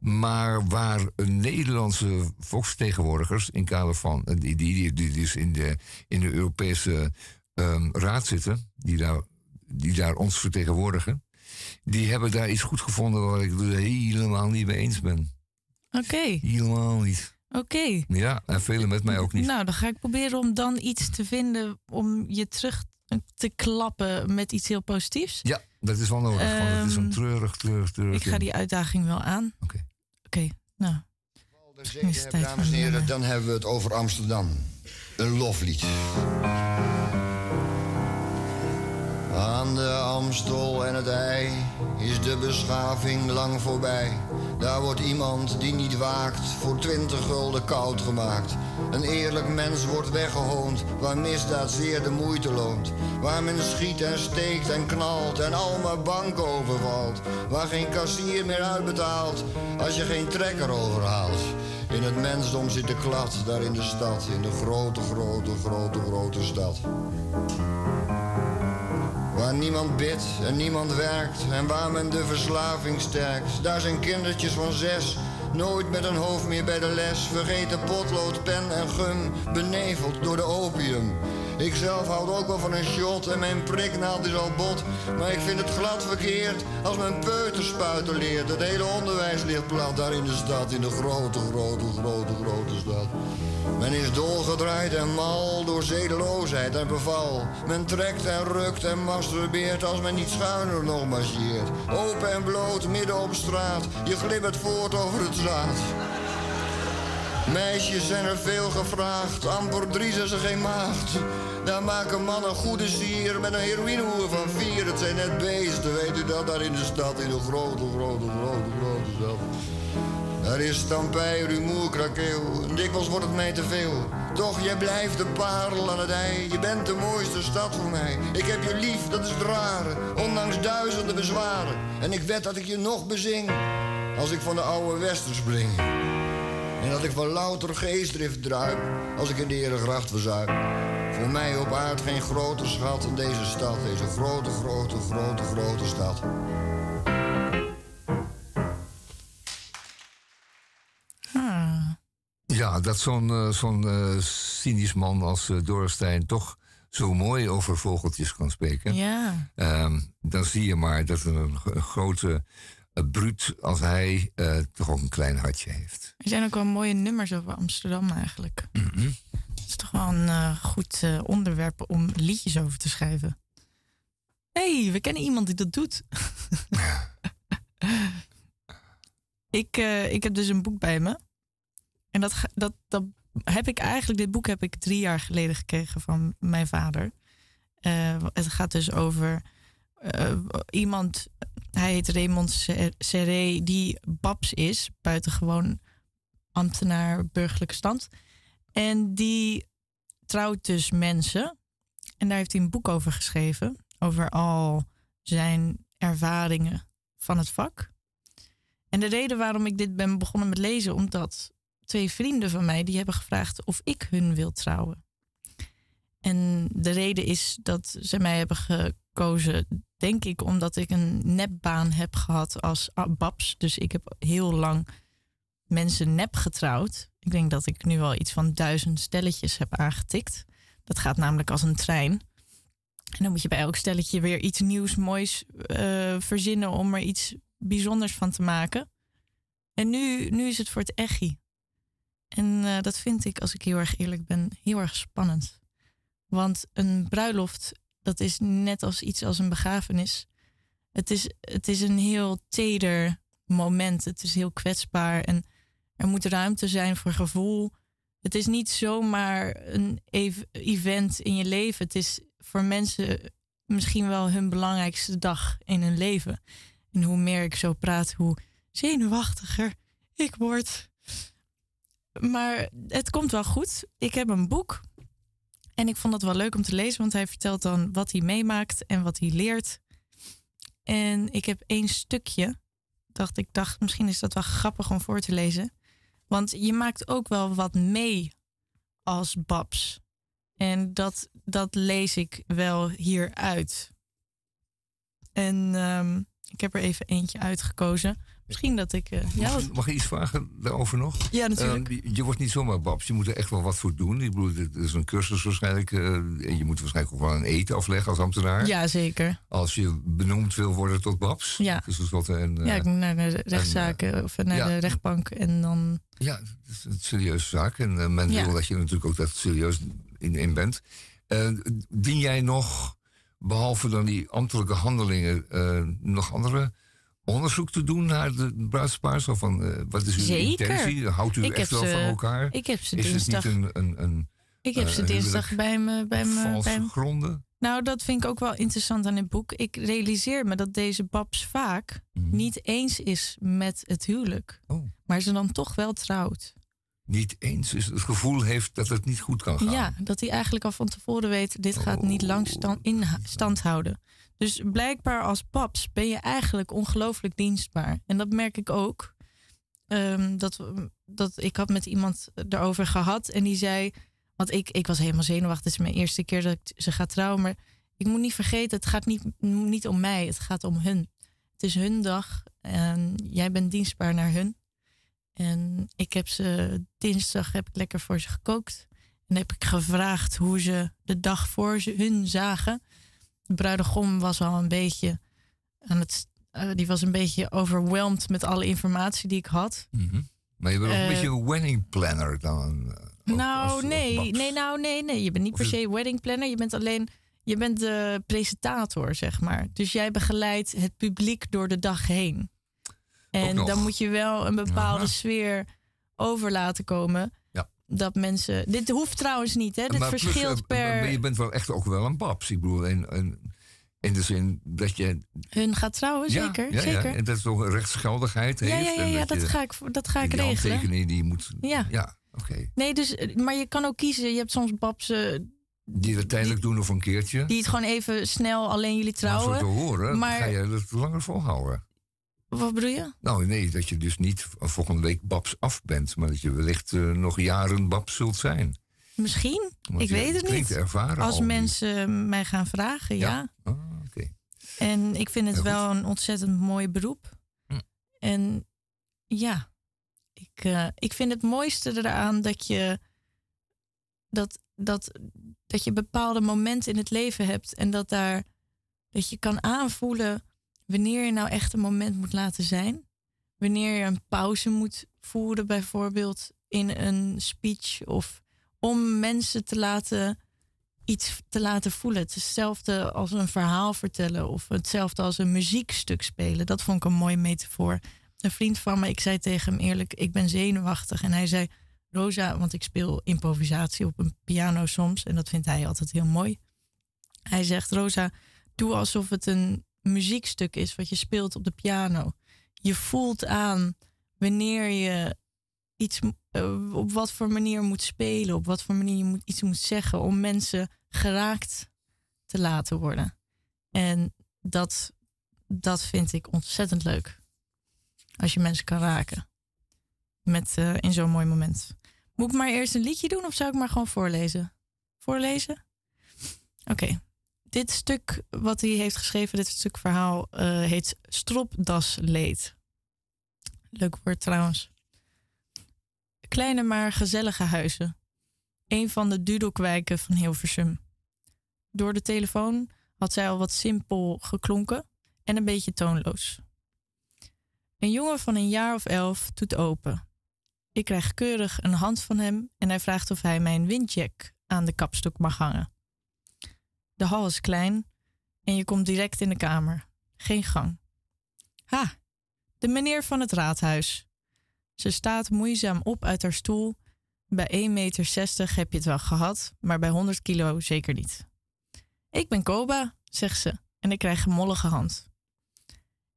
maar waar een Nederlandse volksvertegenwoordigers in kader van eh, die, die, die, die dus in de, in de Europese ehm, Raad zitten, die daar, die daar ons vertegenwoordigen, die hebben daar iets goed gevonden waar ik het helemaal niet mee eens ben. Oké, Helemaal niet. oké. Ja, en velen met mij ook niet. Nou, dan ga ik proberen om dan iets te vinden om je terug te klappen met iets heel positiefs. Ja, dat is wel nodig, want het is een Ehm, treurig, treurig, treurig. Ik ga die uitdaging wel aan. Oké. Oké, nou. dames en heren, dan hebben we het over Amsterdam. Een loflied. Aan de Amstel en het IJ is de beschaving lang voorbij. Daar wordt iemand die niet waakt voor twintig gulden koud gemaakt. Een eerlijk mens wordt weggehoond waar misdaad zeer de moeite loont. Waar men schiet en steekt en knalt en al maar banken overvalt. Waar geen kassier meer uitbetaalt als je geen trekker overhaalt. In het mensdom zit de klad, daar in de stad, in de grote, grote, grote, grote stad. Waar niemand bidt en niemand werkt en waar men de verslaving sterkt. Daar zijn kindertjes van zes, nooit met een hoofd meer bij de les. Vergeten potlood, pen en gum, beneveld door de opium. Ik zelf houd ook wel van een shot en mijn priknaald is al bot. Maar ik vind het glad verkeerd als men peuterspuiten leert. Het hele onderwijs ligt plat daar in de stad, in de grote, grote, grote, grote stad. Men is dolgedraaid en mal door zedeloosheid en beval. Men trekt en rukt en masturbeert als men niet schuiner nog marcheert. Open en bloot, midden op straat, je glibbert voort over het zaad. Meisjes zijn er veel gevraagd, amper drie zijn ze geen maagd. Daar maken mannen goede sier met een heroïnehoer van vier. Het zijn net beesten, weet u dat, daar in de stad, in de grote, grote, grote, grote stad. Er is stampij, rumoer, krakeel. Dikwijls wordt het mij te veel. Toch, jij blijft de parel aan het ei. Je bent de mooiste stad voor mij. Ik heb je lief, dat is het rare. Ondanks duizenden bezwaren. En ik wed dat ik je nog bezing. Als ik van de oude wester spring. En dat ik van louter geestdrift druip. Als ik in de Herengracht verzuip. Voor mij op aard geen groter schat dan deze stad. Deze grote, grote, grote, grote stad. Ah. Ja, dat zo'n eh, zo'n eh, cynisch man als uh, Dorstein toch zo mooi over vogeltjes kan spreken. Ja. Ehm, dan zie je maar dat een, een grote uh, bruut als hij uh, toch ook een klein hartje heeft. Er zijn ook wel mooie nummers over Amsterdam eigenlijk. Mm -hmm. Het is toch wel een uh, goed onderwerp om liedjes over te schrijven. Hé, hey, we kennen iemand die dat doet. (laughs) ik, ik heb dus een boek bij me. En dat, dat, dat heb ik eigenlijk, dit boek heb ik drie jaar geleden gekregen van mijn vader. Het gaat dus over iemand, hij heet Raymond Serré, die Babs is, buitengewoon ambtenaar burgerlijke stand. En die trouwt dus mensen. En daar heeft hij een boek over geschreven. Over al zijn ervaringen van het vak. En de reden waarom ik dit ben begonnen met lezen, omdat twee vrienden van mij die hebben gevraagd of ik hun wil trouwen. En de reden is dat ze mij hebben gekozen, denk ik, omdat ik een nepbaan heb gehad als babs. Dus ik heb heel lang mensen nep getrouwd. Ik denk dat ik nu al iets van duizend stelletjes heb aangetikt. Dat gaat namelijk als een trein. En dan moet je bij elk stelletje weer iets nieuws, moois uh, verzinnen om er iets bijzonders van te maken. En nu, nu is het voor het echi. En uh, dat vind ik, als ik heel erg eerlijk ben, heel erg spannend. Want een bruiloft, dat is net als iets als een begrafenis. Het is, het is een heel teder moment. Het is heel kwetsbaar en er moet ruimte zijn voor gevoel. Het is niet zomaar een ev event in je leven. Het is voor mensen misschien wel hun belangrijkste dag in hun leven. En hoe meer ik zo praat, hoe zenuwachtiger ik word. maar het komt wel goed. Ik heb een boek. En ik vond het wel leuk om te lezen, want hij vertelt dan wat hij meemaakt en wat hij leert. En ik heb één stukje. Dacht ik dacht, misschien is dat wel grappig om voor te lezen. Want je maakt ook wel wat mee als Babs. En dat, dat lees ik wel hieruit. En ehm, ik heb er even eentje uitgekozen. Misschien dat ik. eh, ja, Mag, mag ik iets vragen daarover nog? Ja, natuurlijk. Eh, je, je wordt niet zomaar babs. Je moet er echt wel wat voor doen. Ik bedoel, het is een cursus waarschijnlijk. eh, en je moet waarschijnlijk ook wel een eten afleggen als ambtenaar. ja, zeker. Als je benoemd wil worden tot babs. Ja. Dus wat een, ja, ik moet naar de rechtszaken of naar ja. de rechtbank. En dan. Ja, het is een serieuze zaak. En men Ja. wil dat je er natuurlijk ook dat serieus in, in bent. Dien jij nog, behalve dan die ambtelijke handelingen, nog andere onderzoek te doen naar de bruidspaar? Zo van, eh, wat is uw Zeker. intentie? Houdt u Ik echt wel ze- van elkaar? ik heb ze is dinsdag- het niet een, een, een Ik heb eh, ze dinsdag bij me. Bij op me valse bij me- gronden? Nou, dat vind ik ook wel interessant aan dit boek. Ik realiseer me dat deze Babs vaak niet eens is met het huwelijk. Mhm. Oh. Maar ze dan toch wel trouwt. Niet eens is het gevoel heeft dat het niet goed kan gaan. Ja, dat hij eigenlijk al van tevoren weet... dit gaat niet Oh. lang stand, in stand houden. Dus blijkbaar als Babs ben je eigenlijk ongelooflijk dienstbaar. En dat merk ik ook. Ehm, dat, dat ik had met iemand erover gehad en die zei... Want ik, ik was helemaal zenuwachtig. Het is mijn eerste keer dat ik ze ga trouwen. Maar ik moet niet vergeten, het gaat niet, niet om mij. Het gaat om hun. Het is hun dag en jij bent dienstbaar naar hun. En ik heb ze dinsdag heb ik lekker voor ze gekookt. En heb ik gevraagd hoe ze de dag voor ze hun zagen. De bruidegom was al een beetje aan het. eh, die was een beetje overweldigd met alle informatie die ik had. Mhm. Maar je bent ook een Eh, beetje een wedding planner dan. eh, nou, als- nee, nee, nou, nee, nee. Je bent niet Of per se wedding planner. Je bent alleen. Je bent de presentator, zeg maar. Dus jij begeleidt het publiek door de dag heen. En dan moet je wel een bepaalde Aha. sfeer over laten komen. Dat mensen. Dit hoeft trouwens niet, hè? Dit Maar verschilt eh, per. Maar je bent wel echt ook wel een babs. Ik bedoel, in, in, in de zin dat je... Hun gaat trouwen, Ja, zeker. ja, zeker. Ja, en dat het ook een rechtsgeldigheid Ja, heeft. ja, ja, ja, dat, je ga ik, dat ga ik die regelen. die je moet... Ja. Ja, oké. Nee, dus, eh, maar je kan ook kiezen. Je hebt soms babsen Die het tijdelijk doen of een keertje. die het gewoon even snel alleen jullie trouwen. te horen, maar- ga je dat langer volhouden. Wat bedoel je? Nou nee, dat je dus niet volgende week babs af bent. Maar dat je wellicht eh, nog jaren babs zult zijn. Misschien. Want ik weet het niet. ervaren Als mensen mij gaan vragen, ja. Ah, oké. En ik vind het wel een ontzettend mooi beroep. Hm. En ja, ik, eh, ik vind het mooiste eraan dat je, dat, dat, dat je bepaalde momenten in het leven hebt en dat, daar, dat je kan aanvoelen wanneer je nou echt een moment moet laten zijn. Wanneer je een pauze moet voeren, bijvoorbeeld in een speech of om mensen te laten iets te laten voelen. Hetzelfde als een verhaal vertellen of hetzelfde als een muziekstuk spelen. Dat vond ik een mooie metafoor. Een vriend van me, ik zei tegen hem eerlijk, ik ben zenuwachtig. En hij zei, Rosa, want ik speel improvisatie op een piano soms. En dat vindt hij altijd heel mooi. Hij zegt, Rosa, doe alsof het een muziekstuk is wat je speelt op de piano. Je voelt aan wanneer je iets, eh, op wat voor manier moet spelen, op wat voor manier je moet, iets moet zeggen om mensen geraakt te laten worden. En dat, dat vind ik ontzettend leuk. Als je mensen kan raken. Met, eh, in zo'n mooi moment. Moet ik maar eerst een liedje doen of zou ik maar gewoon voorlezen? Voorlezen? Oké. Dit stuk wat hij heeft geschreven, dit stuk verhaal, eh, heet Stropdasleed. Leuk woord trouwens. Kleine maar gezellige huizen. Een van de Dudokwijken van Hilversum. Door de telefoon had zij al wat simpel geklonken en een beetje toonloos. Een jongen van een jaar of elf doet open. Ik krijg keurig een hand van hem en hij vraagt of hij mijn windjack aan de kapstok mag hangen. De hal is klein en je komt direct in de kamer. Geen gang. Ha, de meneer van het raadhuis. Ze staat moeizaam op uit haar stoel. Bij 1,60 meter heb je het wel gehad, maar bij 100 kilo zeker niet. Ik ben Koba, zegt ze, en ik krijg een mollige hand.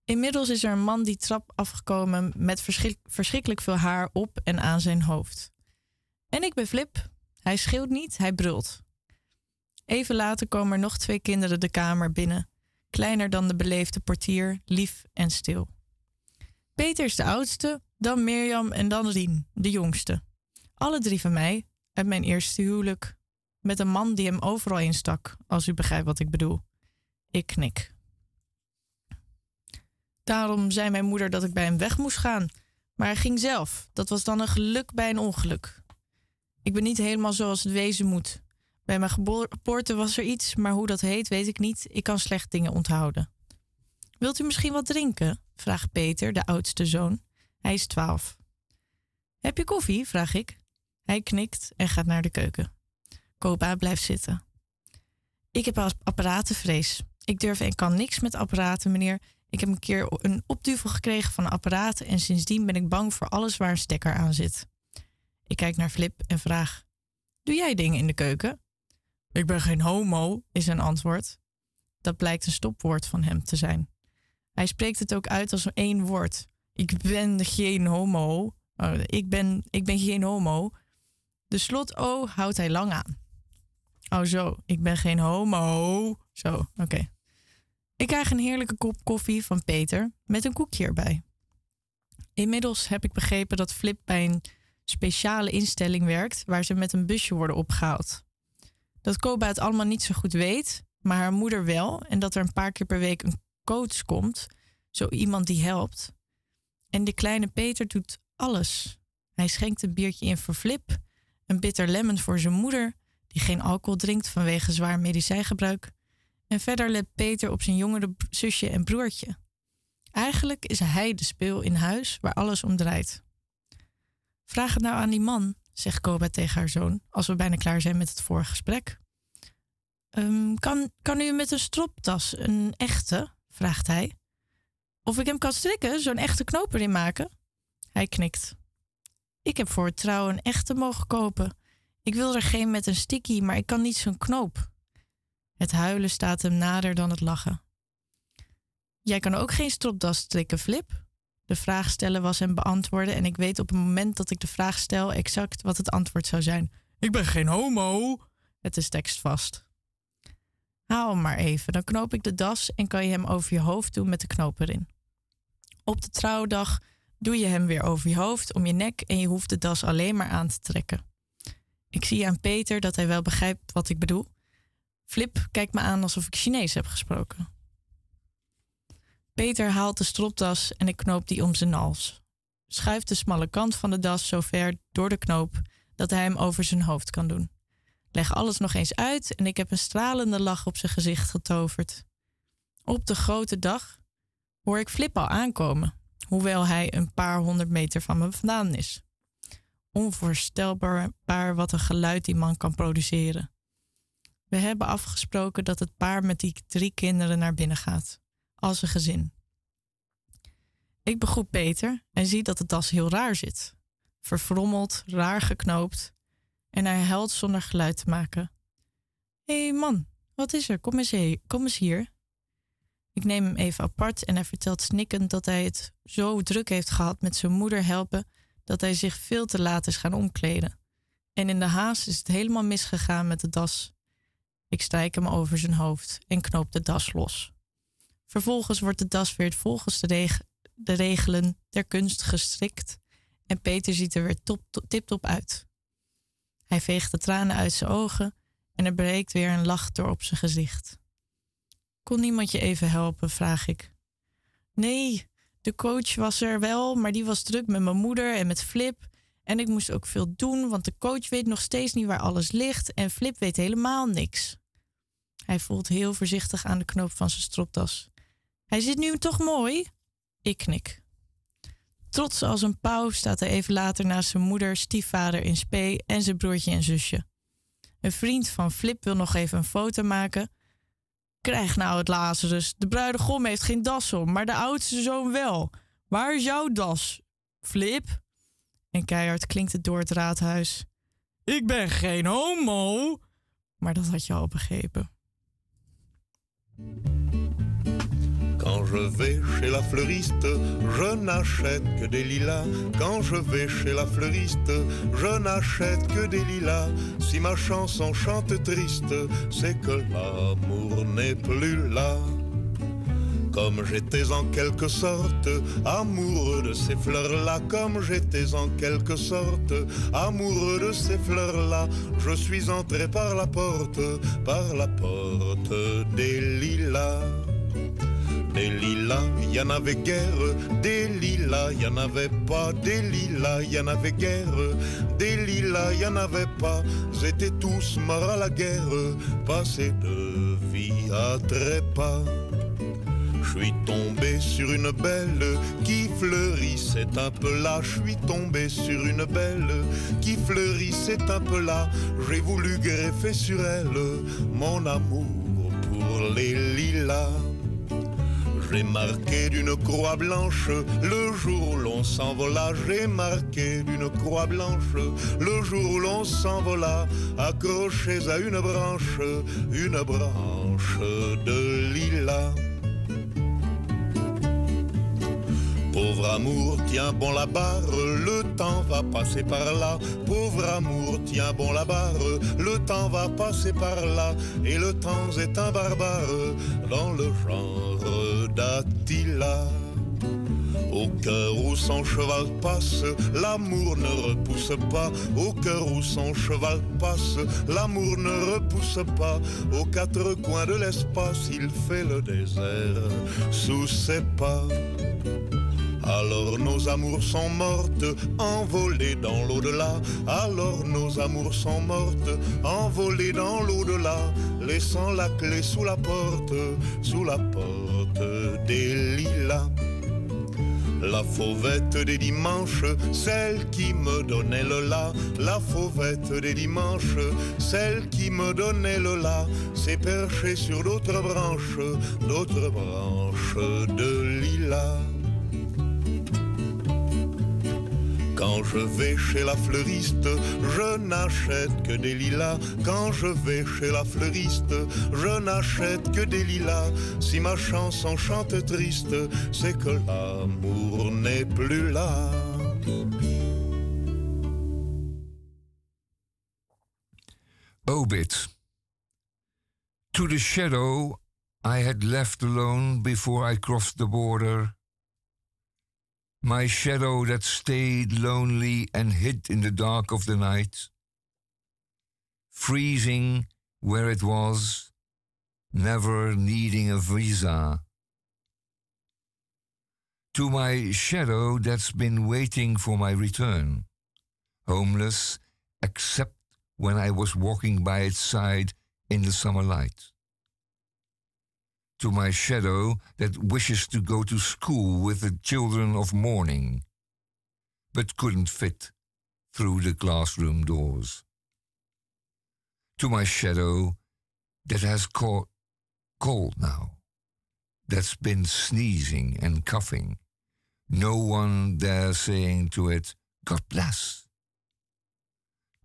Inmiddels is er een man die trap afgekomen met verschrik- verschrikkelijk veel haar op en aan zijn hoofd. En ik ben Flip. Hij schreeuwt niet, hij brult. Even later komen er nog twee kinderen de kamer binnen. Kleiner dan de beleefde portier, lief en stil. Peter is de oudste, dan Mirjam en dan Rien, de jongste. Alle drie van mij, uit mijn eerste huwelijk. Met een man die hem overal instak, als u begrijpt wat ik bedoel. Ik knik. Daarom zei mijn moeder dat ik bij hem weg moest gaan. Maar hij ging zelf. Dat was dan een geluk bij een ongeluk. Ik ben niet helemaal zoals het wezen moet. Bij mijn geboorte was er iets, maar hoe dat heet weet ik niet. Ik kan slecht dingen onthouden. Wilt u misschien wat drinken? vraagt Peter, de oudste zoon. Hij is twaalf. Heb je koffie? vraag ik. Hij knikt en gaat naar de keuken. Koba blijft zitten. Ik heb apparatenvrees. Ik durf en kan niks met apparaten, meneer. Ik heb een keer een opduvel gekregen van een apparaat en sindsdien ben ik bang voor alles waar een stekker aan zit. Ik kijk naar Flip en vraag: Doe jij dingen in de keuken? Ik ben geen homo, is zijn antwoord. Dat blijkt een stopwoord van hem te zijn. Hij spreekt het ook uit als één woord. Ik ben geen homo. Oh, ik, ben, ik ben geen homo. De slot O houdt hij lang aan. Oh zo, ik ben geen homo. Zo, oké. Ik krijg een heerlijke kop koffie van Peter met een koekje erbij. Inmiddels heb ik begrepen dat Flip bij een speciale instelling werkt waar ze met een busje worden opgehaald. Dat Koba het allemaal niet zo goed weet, maar haar moeder wel en dat er een paar keer per week een coach komt, zo iemand die helpt. En de kleine Peter doet alles. Hij schenkt een biertje in voor Flip, een bitter lemon voor zijn moeder, die geen alcohol drinkt vanwege zwaar medicijngebruik. En verder let Peter op zijn jongere zusje en broertje. Eigenlijk is hij de speel in huis waar alles om draait. Vraag het nou aan die man, zegt Koba tegen haar zoon, als we bijna klaar zijn met het vorige gesprek. "Ehm, kan, kan u met een stropdas, een echte? vraagt hij. Of ik hem kan strikken, zo'n echte knoop erin maken? Hij knikt. Ik heb voor het trouwen een echte mogen kopen. Ik wil er geen met een sticky, maar ik kan niet zo'n knoop. Het huilen staat hem nader dan het lachen. Jij kan ook geen stropdas strikken, Flip? De vraag stellen was hem beantwoorden en ik weet op het moment dat ik de vraag stel exact wat het antwoord zou zijn. Ik ben geen homo. Het is tekstvast. Haal hem maar even, dan knoop ik de das en kan je hem over je hoofd doen met de knoop erin. Op de trouwdag doe je hem weer over je hoofd, om je nek en je hoeft de das alleen maar aan te trekken. Ik zie aan Peter dat hij wel begrijpt wat ik bedoel. Flip kijkt me aan alsof ik Chinees heb gesproken. Peter haalt de stropdas en ik knoop die om zijn hals. Schuift de smalle kant van de das zo ver door de knoop dat hij hem over zijn hoofd kan doen. Leg alles nog eens uit en ik heb een stralende lach op zijn gezicht getoverd. Op de grote dag hoor ik Flip al aankomen, hoewel hij een paar honderd meter van me vandaan is. Onvoorstelbaar wat een geluid die man kan produceren. We hebben afgesproken dat het paar met die drie kinderen naar binnen gaat, als een gezin. Ik begroet Peter en zie dat de das heel raar zit. Verfrommeld, raar geknoopt. En hij huilt zonder geluid te maken. Hé hey man, wat is er? Kom eens, kom eens hier. Ik neem hem even apart en hij vertelt snikkend dat hij het zo druk heeft gehad met zijn moeder helpen dat hij zich veel te laat is gaan omkleden. En in de haast is het helemaal misgegaan met de das. Ik strijk hem over zijn hoofd en knoop de das los. Vervolgens wordt de das weer volgens de, de regelen der kunst gestrikt en Peter ziet er weer top, tip-top uit. Hij veegt de tranen uit zijn ogen en er breekt weer een lach door op zijn gezicht. Kon niemand je even helpen, vraag ik. Nee, de coach was er wel, maar die was druk met mijn moeder en met Flip. En ik moest ook veel doen, want de coach weet nog steeds niet waar alles ligt en Flip weet helemaal niks. Hij voelt heel voorzichtig aan de knoop van zijn stropdas. Hij zit nu toch mooi? Ik knik. Trots als een pauw staat hij even later naast zijn moeder, stiefvader in spe en zijn broertje en zusje. Een vriend van Flip wil nog even een foto maken. Krijg nou het Lazarus. De bruidegom heeft geen das om, maar de oudste zoon wel. Waar is jouw das? Flip? En keihard klinkt het door het raadhuis. Ik ben geen homo. Maar dat had je al begrepen. Quand je vais chez la fleuriste, je n'achète que des lilas. Quand je vais chez la fleuriste, je n'achète que des lilas. Si ma chanson chante triste, c'est que l'amour n'est plus là. Comme j'étais en quelque sorte amoureux de ces fleurs-là, comme j'étais en quelque sorte amoureux de ces fleurs-là, je suis entré par la porte, par la porte des lilas. Des lilas, il y en avait guère, des lilas, il y en avait pas, des lilas, il y en avait guère, des lilas, il y en avait pas, étaient tous morts à la guerre, passés de vie à trépas. Je suis tombé sur une belle qui fleurissait un peu là. Je suis tombé sur une belle qui fleurissait un peu là. J'ai voulu greffer sur elle mon amour pour les lilas. J'ai marqué d'une croix blanche le jour où l'on s'envola. J'ai marqué d'une croix blanche le jour où l'on s'envola. Accrochés à une branche, une branche de lilas. Pauvre amour, tiens bon la barre, le temps va passer par là. Pauvre amour, tiens bon la barre, le temps va passer par là. Et le temps est un barbare dans le genre d'Attila. Au cœur où son cheval passe, l'amour ne repousse pas. Au cœur où son cheval passe, l'amour ne repousse pas. Aux quatre coins de l'espace, il fait le désert sous ses pas. Alors nos amours sont mortes, envolées dans l'au-delà. Alors nos amours sont mortes, envolées dans l'au-delà. Laissant la clé sous la porte, sous la porte des lilas. La fauvette des dimanches, celle qui me donnait le la. La fauvette des dimanches, celle qui me donnait le la. S'est perchée sur d'autres branches, d'autres branches de lilas. Quand je vais chez la fleuriste, je n'achète que des lilas. Quand je vais chez la fleuriste, je n'achète que des lilas. Si ma chanson chante triste, c'est que l'amour n'est plus là. Obit. To the shadow I had left alone before I crossed the border. My shadow that stayed lonely and hid in the dark of the night. Freezing where it was, never needing a visa. To my shadow that's been waiting for my return. Homeless, except when I was walking by its side in the summer light. To my shadow that wishes to go to school with the children of morning, but couldn't fit through the classroom doors. To my shadow that has caught cold now, that's been sneezing and coughing, no one there saying to it, God bless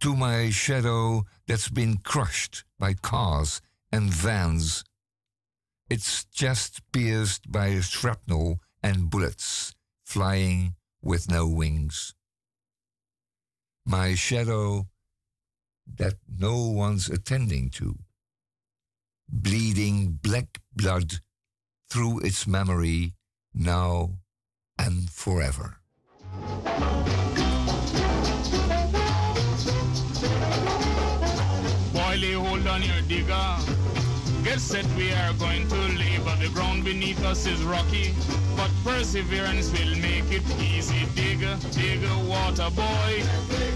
to my shadow that's been crushed by cars and vans. Its chest pierced by shrapnel and bullets flying with no wings. My shadow that no one's attending to, bleeding black blood through its memory now and forever. Wiley, hold on your digger. Get set, we are going to leave. But the ground beneath us is rocky. But perseverance will make it easy. Dig, dig, water boy.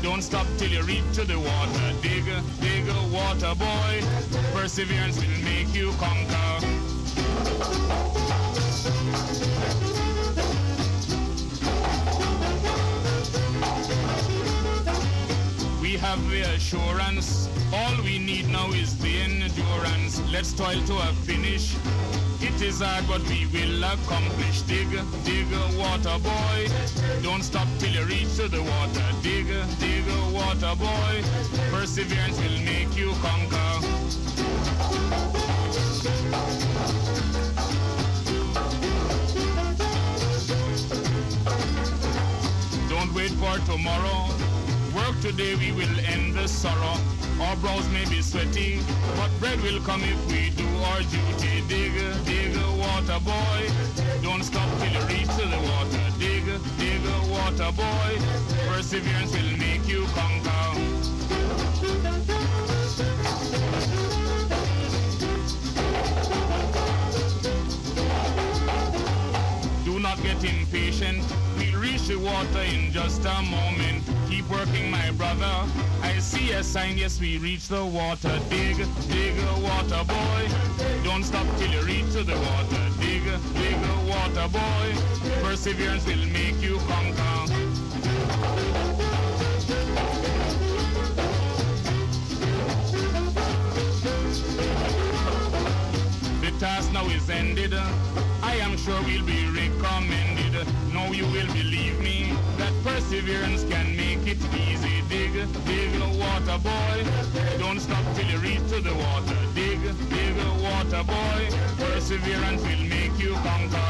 Don't stop till you reach to the water. Dig, dig, water boy. Perseverance will make you conquer. have the assurance. All we need now is the endurance. Let's toil to a finish. It is our God we will accomplish. Dig, dig, water boy. Don't stop till you reach to the water. Dig, dig, water boy. Perseverance will make you conquer. Don't wait for tomorrow. Work today, we will end the sorrow. Our brows may be sweaty, but bread will come if we do our duty. Dig, dig, water boy. Don't stop till you reach to the water. Dig, dig, water boy. Perseverance will make you conquer. Do not get impatient. The water in just a moment. Keep working, my brother. I see a sign, yes, we reach the water. Dig, dig, water boy. Don't stop till you reach to the water. Dig, dig, water boy. Perseverance will make you conquer. The task now is ended. I am sure we'll be recommended. Now you will believe me that perseverance can make it easy. Dig, dig, water boy. Don't stop till you reach to the water. Dig, dig, water boy. Perseverance will make you conquer.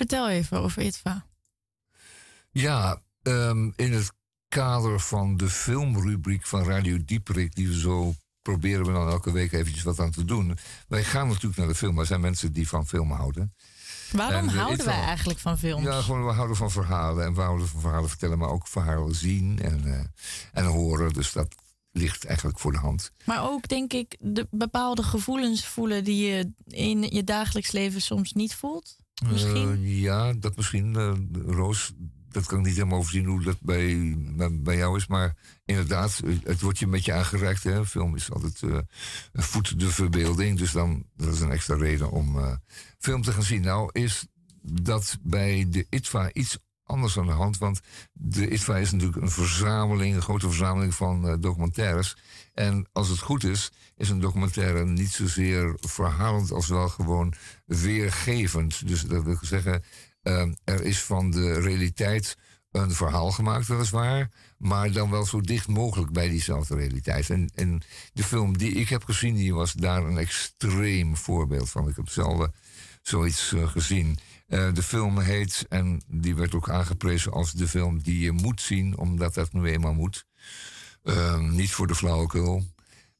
Vertel even over ITVA. Ja, ehm, in het kader van de filmrubriek van Radio Dieperik, die we zo proberen we dan elke week eventjes wat aan te doen. Wij gaan natuurlijk naar de film, maar er zijn mensen die van film houden. Waarom En, eh, houden wij eigenlijk van films? Ja, gewoon we houden van verhalen en we houden van verhalen vertellen, maar ook verhalen zien en, eh, en horen. Dus dat ligt eigenlijk voor de hand. Maar ook, denk ik, de bepaalde gevoelens voelen die je in je dagelijks leven soms niet voelt. Misschien. Eh, ja, dat misschien. eh, Roos, dat kan ik niet helemaal overzien hoe dat bij, bij, jou is. Maar inderdaad, eh, het wordt je een beetje aangereikt. Hè? Film is altijd eh voedt de verbeelding. Dus dan, dat is een extra reden om film te gaan zien. Nou is dat bij de ITVA iets anders aan de hand. Want de ITVA is natuurlijk een verzameling, een grote verzameling van eh, documentaires. En als het goed is, is een documentaire niet zozeer verhalend als wel gewoon weergevend. Dus dat wil zeggen, eh, er is van de realiteit een verhaal gemaakt, weliswaar. Maar dan wel zo dicht mogelijk bij diezelfde realiteit. En, en de film die ik heb gezien, die was daar een extreem voorbeeld van. Ik heb zelden zoiets eh, gezien. Eh, de film heet, en die werd ook aangeprezen als de film die je moet zien, omdat dat nu eenmaal moet. Ehm, niet voor de flauwekul.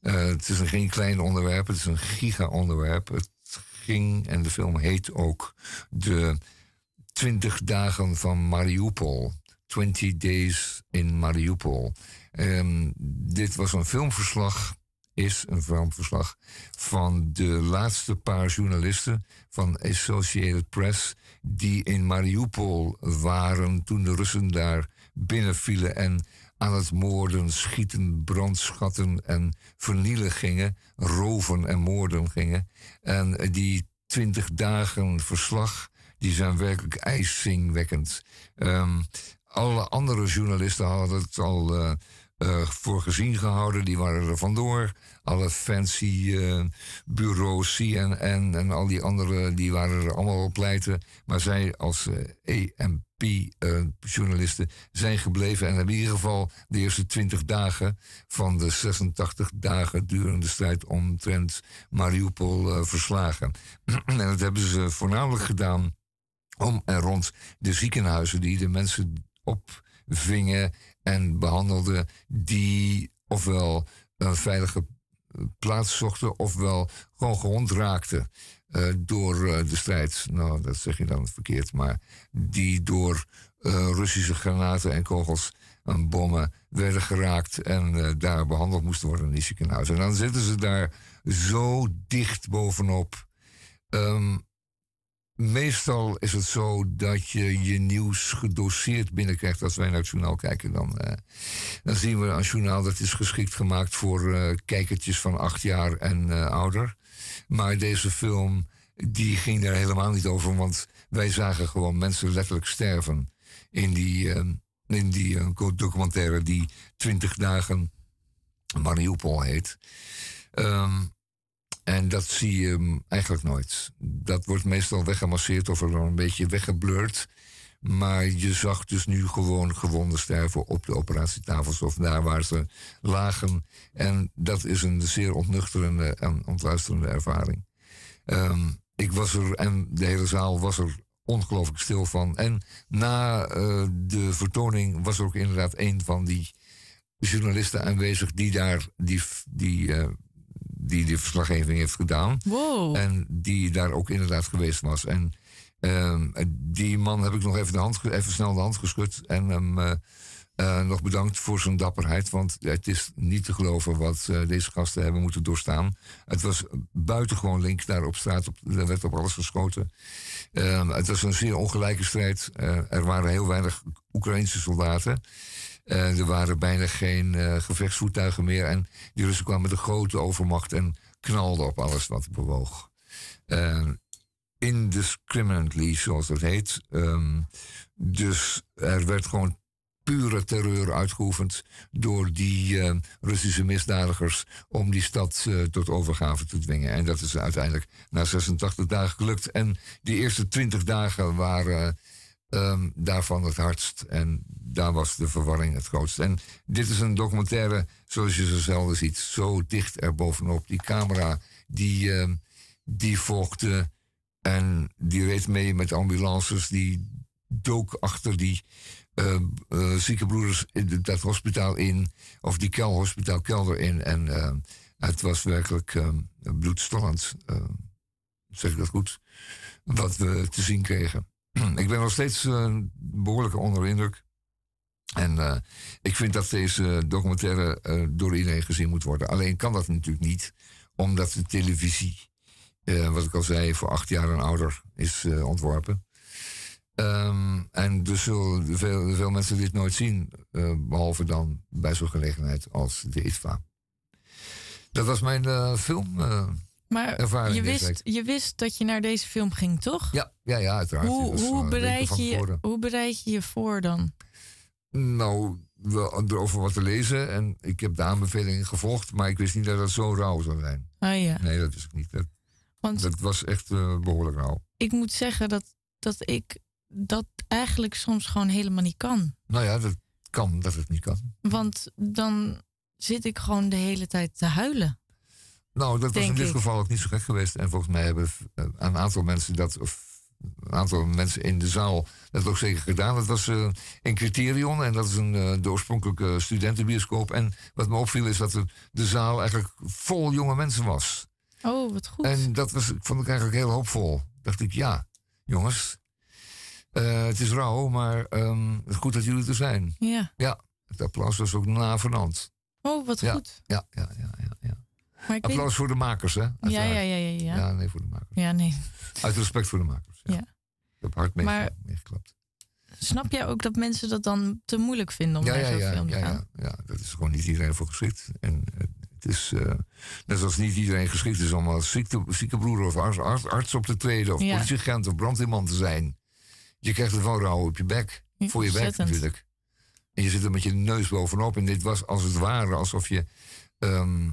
Eh, het is een, geen klein onderwerp, het is een giga-onderwerp. Het ging, en de film heet ook, de 20 dagen van Mariupol. 20 Days in Mariupol. Ehm, dit was een filmverslag, is een filmverslag van de laatste paar journalisten van Associated Press die in Mariupol waren toen de Russen daar binnenvielen en aan het moorden, schieten, brandschatten en vernielen gingen, roven en moorden gingen. En die 20 dagen verslag, die zijn werkelijk ijzingwekkend. Ehm, alle andere journalisten hadden het al eh, voor gezien gehouden. Die waren er vandoor. Alle fancy eh, bureaus, CNN en al die andere, die waren er allemaal op pleiten. Maar zij als eh, EMP-journalisten zijn gebleven en hebben in ieder geval de eerste 20 dagen van de 86 dagen durende strijd omtrent Mariupol eh, verslagen. (clears throat) en dat hebben ze voornamelijk gedaan om en rond de ziekenhuizen die de mensen opvingen en behandelden, die ofwel een veilige plaats zochten, ofwel gewoon gewond raakten eh, door eh, de strijd. Nou, dat zeg je dan verkeerd, maar die door eh, Russische granaten en kogels en bommen werden geraakt en daar behandeld moesten worden in die ziekenhuizen. En dan zitten ze daar zo dicht bovenop. Ehm, meestal is het zo dat je je nieuws gedoseerd binnenkrijgt. Als wij naar het journaal kijken, dan, eh, dan zien we een journaal dat is geschikt gemaakt voor eh, kijkertjes van acht jaar en eh, ouder. Maar deze film, die ging daar helemaal niet over, want wij zagen gewoon mensen letterlijk sterven in die, in die documentaire die 20 dagen Mariupol heet. Ehm, en dat zie je mm, eigenlijk nooit. Dat wordt meestal weggemasseerd of er dan een beetje weggeblurred. Maar je zag dus nu gewoon gewonden sterven op de operatietafels of daar waar ze lagen. En dat is een zeer ontnuchterende en ontluisterende ervaring. Ehm, ik was er en de hele zaal was er ongelooflijk stil van. En na eh, de vertoning was er ook inderdaad een van die journalisten aanwezig die daar die, die, eh, die de verslaggeving heeft gedaan. Wow. En die daar ook inderdaad geweest was. En ehm, die man heb ik nog even, de hand, even snel de hand geschud. En hem eh, eh, nog bedankt voor zijn dapperheid. Want het is niet te geloven wat eh, deze gasten hebben moeten doorstaan. Het was buitengewoon link daar op straat. Op, er werd op alles geschoten. Ehm, het was een zeer ongelijke strijd. Er waren heel weinig Oekraïnse soldaten. Er waren bijna geen eh, gevechtsvoertuigen meer. En die Russen kwamen een grote overmacht en knalden op alles wat bewoog. Eh, indiscriminately, zoals dat heet. Ehm, dus er werd gewoon pure terreur uitgeoefend door die eh, Russische misdadigers om die stad eh, tot overgave te dwingen. En dat is uiteindelijk na 86 dagen gelukt. En die eerste 20 dagen waren ehm, daarvan het hardst. En daar was de verwarring het grootst. En dit is een documentaire zoals je ze zelden ziet. Zo dicht erbovenop. Die camera die, ehm, die volgde en die reed mee met ambulances. Die dook achter die eh, eh, ziekenbroeders in de- dat hospitaal in. Of die kel, kelder in. En het was werkelijk bloedstollend. zeg ik dat goed? Wat we te zien kregen. (clears throat) ik ben nog steeds eh, behoorlijk onder de indruk. En eh, ik vind dat deze documentaire eh, door iedereen gezien moet worden. Alleen kan dat natuurlijk niet, omdat de televisie, wat ik al zei, voor acht jaar en ouder is ontworpen. Ehm, en dus zullen veel, veel mensen dit nooit zien, eh, behalve dan bij zo'n gelegenheid als de ITVA. Dat was mijn film. Maar ervaring je wist, je wist dat je naar deze film ging, toch? Ja, ja, ja, uiteraard. Hoe, hoe, eh, bereid je, hoe bereid je je voor dan? Nou, wel erover wat te lezen. En ik heb de aanbevelingen gevolgd, maar ik wist niet dat het zo rauw zou zijn. Ah ja. Nee, dat wist ik niet. Dat, Want dat was echt eh, behoorlijk rauw. ik moet zeggen dat, dat ik dat eigenlijk soms gewoon helemaal niet kan. Nou ja, dat kan dat het niet kan. Want dan zit ik gewoon de hele tijd te huilen. Nou, dat was in dit ik. geval ook niet zo gek geweest. En volgens mij hebben eh, een aantal mensen dat, of een aantal mensen in de zaal dat ook zeker gedaan. Dat was eh in Criterion en dat is een eh, de oorspronkelijke studentenbioscoop. En wat me opviel is dat de, zaal eigenlijk vol jonge mensen was. Oh, wat goed. En dat was, vond ik eigenlijk heel hoopvol. Dacht ik, ja, jongens, het is rauw, maar ehm, het is goed dat jullie er zijn. Ja. Ja, het applaus was ook navenant. Oh, wat Ja, goed. ja, ja, ja, ja, ja. Applaus voor de makers, hè? Ja, ja, ja, ja, ja. Ja, nee, voor de makers. Ja, nee. Uit respect voor de makers. Ja. Ja. Ik heb hard mee, meegeklapt. Snap jij ook dat mensen dat dan te moeilijk vinden om Ja, naar zo'n ja, film te ja, gaan? ja, ja, dat is gewoon niet iedereen voor geschikt. En het is, eh, net zoals niet iedereen geschikt is om als ziekte, ziekenbroeder of arts, arts, arts op te treden... of politieagent of brandweerman te zijn. Je krijgt er van rauw op je bek. Voor je bek natuurlijk. En je zit er met je neus bovenop. En dit was als het ware alsof je ehm,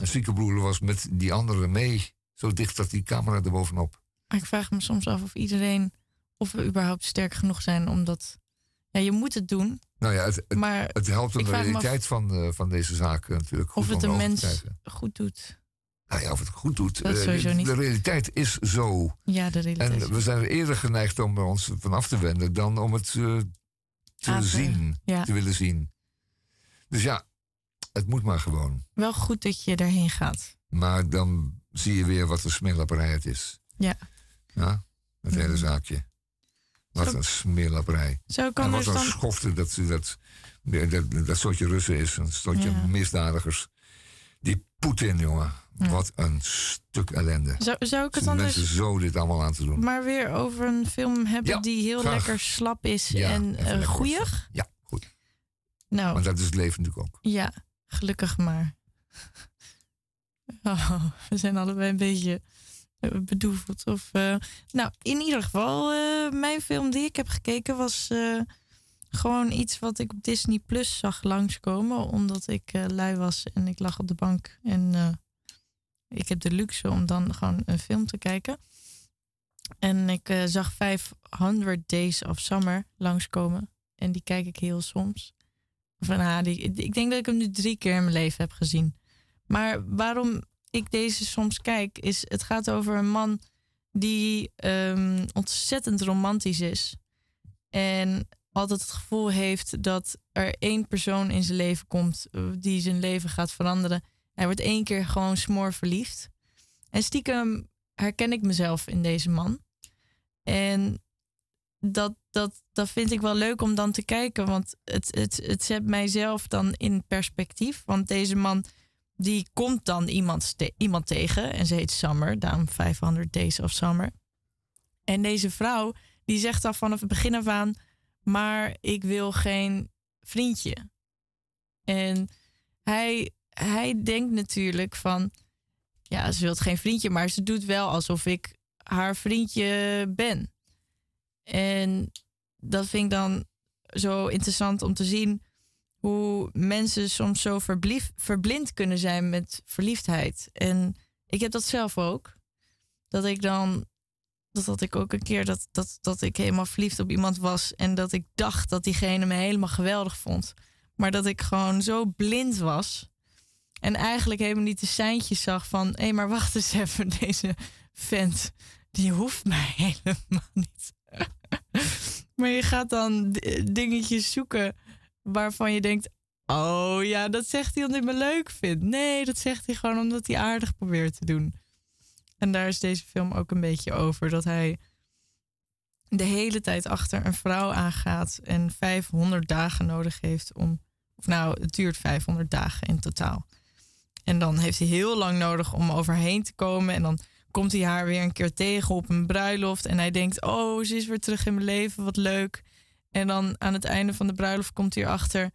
een ziekenbroeder was met die anderen mee. Zo dicht dat die camera er bovenop. Maar ik vraag me soms af of iedereen, of we überhaupt sterk genoeg zijn om dat. Ja, je moet het doen, Nou ja, het, het, maar het helpt om de me af realiteit van, eh, van deze zaak natuurlijk goed of het te mens goed doet. Nou ja, of het goed doet. Dat eh, sowieso de, niet. de realiteit is zo. Ja, de realiteit. En we zijn er eerder geneigd om er ons van af te wenden dan om het eh, te zien, ja. te willen zien. Dus ja, het moet maar gewoon. Wel goed dat je erheen gaat. Maar dan zie je weer wat een smeerlapperij het is. Ja. Ja, het hele zaakje. Wat Zo- een smeerlapperij. Zo En kan wat dus een dan. schofte dat, ze dat, dat, dat, soortje Russen is. Een soortje Ja. misdadigers. Die Poetin, jongen. Ja. Wat een stuk ellende. Zou, zou ik het dan mensen dus zo dit allemaal aan te doen. maar weer over een film hebben Ja, die heel graag. lekker slap is en uh, goeig? Ja, goed. Nou, Maar dat is het leven natuurlijk ook. ja, gelukkig maar. (laughs) Oh, we zijn allebei een beetje eh, bedoeveld. Of, eh, nou, in ieder geval, eh, mijn film die ik heb gekeken was gewoon iets wat ik op Disney Plus zag langskomen. Omdat ik lui was en ik lag op de bank. En ik heb de luxe om dan gewoon een film te kijken. En ik zag 500 Days of Summer langskomen. En die kijk ik heel soms. Van, ah, die, ik denk dat ik hem nu drie keer in mijn leven heb gezien. Maar waarom ik deze soms kijk, is het gaat over een man die ehm, ontzettend romantisch is. En altijd het gevoel heeft dat er één persoon in zijn leven komt eh, die zijn leven gaat veranderen. Hij wordt één keer gewoon smoor verliefd. En stiekem herken ik mezelf in deze man. En dat, dat, dat vind ik wel leuk om dan te kijken, want het, het, het zet mijzelf dan in perspectief. Want deze man die komt dan iemand, iemand tegen en ze heet Summer, daarom 500 Days of Summer. En deze vrouw die zegt al vanaf het begin af aan, maar ik wil geen vriendje. En hij, hij denkt natuurlijk van, ja, ze wil geen vriendje, maar ze doet wel alsof ik haar vriendje ben. En dat vind ik dan zo interessant om te zien hoe mensen soms zo verblief, verblind kunnen zijn met verliefdheid. En ik heb dat zelf ook. Dat ik dan, dat had ik ook een keer, dat, dat, dat ik helemaal verliefd op iemand was en dat ik dacht dat diegene me helemaal geweldig vond. Maar dat ik gewoon zo blind was. En eigenlijk helemaal niet de seintjes zag van... hé, maar wacht eens even, (laughs) deze vent... die hoeft mij (laughs) helemaal niet. (laughs) maar je gaat dan dingetjes zoeken... waarvan je denkt... oh ja, dat zegt hij omdat hij me leuk vindt. Nee, dat zegt hij gewoon omdat hij aardig probeert te doen. En daar is deze film ook een beetje over. Dat hij de hele tijd achter een vrouw aangaat... en 500 dagen nodig heeft om... of nou, het duurt 500 dagen in totaal... En dan heeft hij heel lang nodig om overheen te komen. En dan komt hij haar weer een keer tegen op een bruiloft. En hij denkt, oh, ze is weer terug in mijn leven, wat leuk. En dan aan het einde van de bruiloft komt hij erachter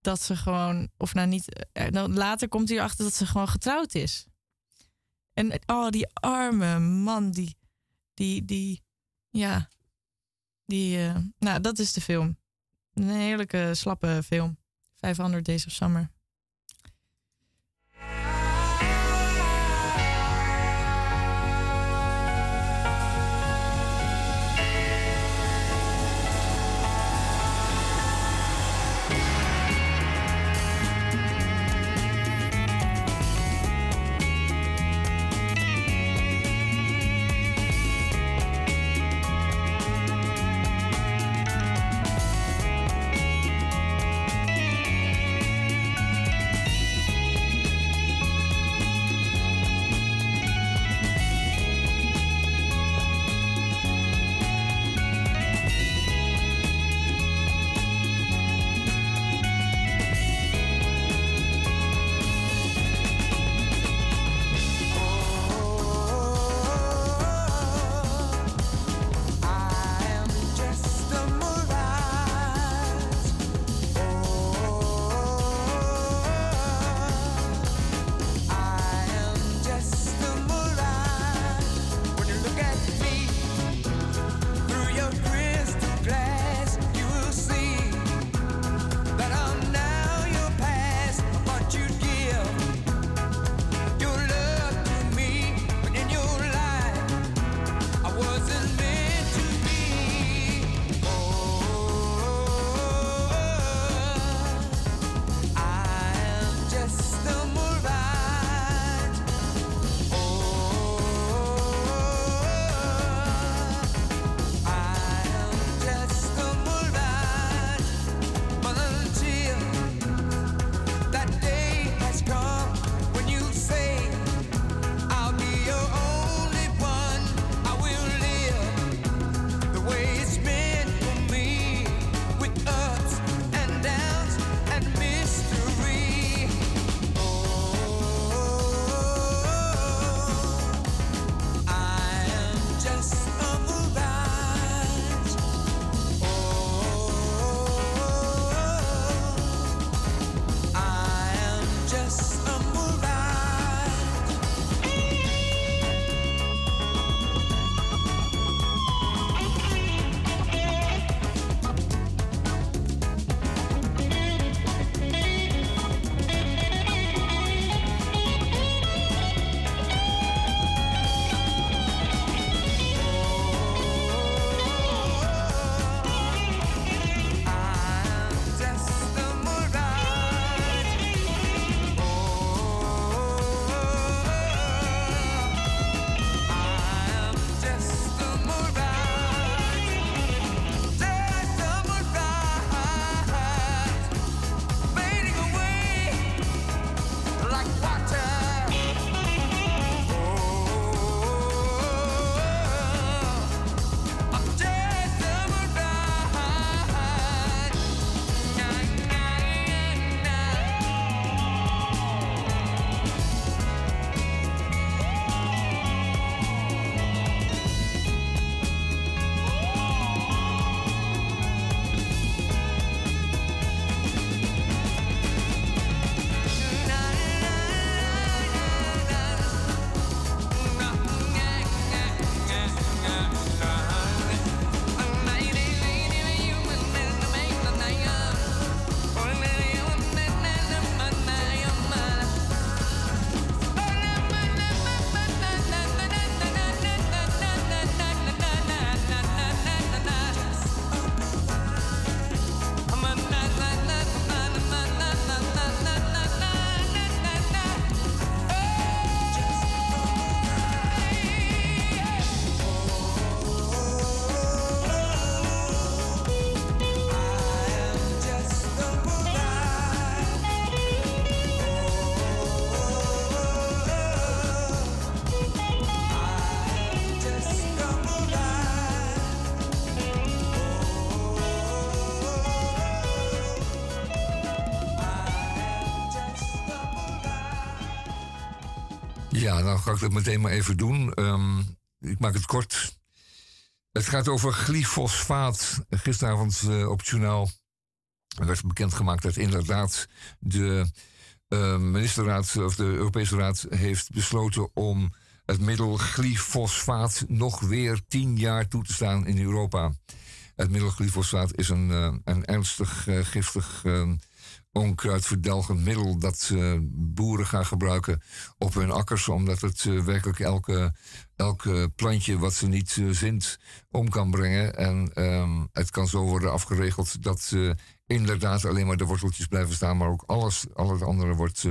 dat ze gewoon, of nou niet, eh, later komt hij erachter dat ze gewoon getrouwd is. En oh, die arme man, die, die, die, ja, die, eh, nou, dat is de film. Een heerlijke, slappe film. 500 Days of Summer. Dan ga ik dat meteen maar even doen. Ehm, ik maak het kort. Het gaat over glyfosfaat. Gisteravond eh, op het journaal werd bekendgemaakt dat inderdaad de eh, ministerraad of de Europese Raad heeft besloten om het middel glyfosfaat nog weer tien jaar toe te staan in Europa. Het middel glyfosfaat is een, eh, een ernstig giftig onkruidverdelgend middel dat eh, boeren gaan gebruiken op hun akkers, omdat het eh, werkelijk elke, elke plantje wat ze niet eh, zint om kan brengen. En ehm, het kan zo worden afgeregeld dat inderdaad alleen maar de worteltjes blijven staan, maar ook alles, al het andere wordt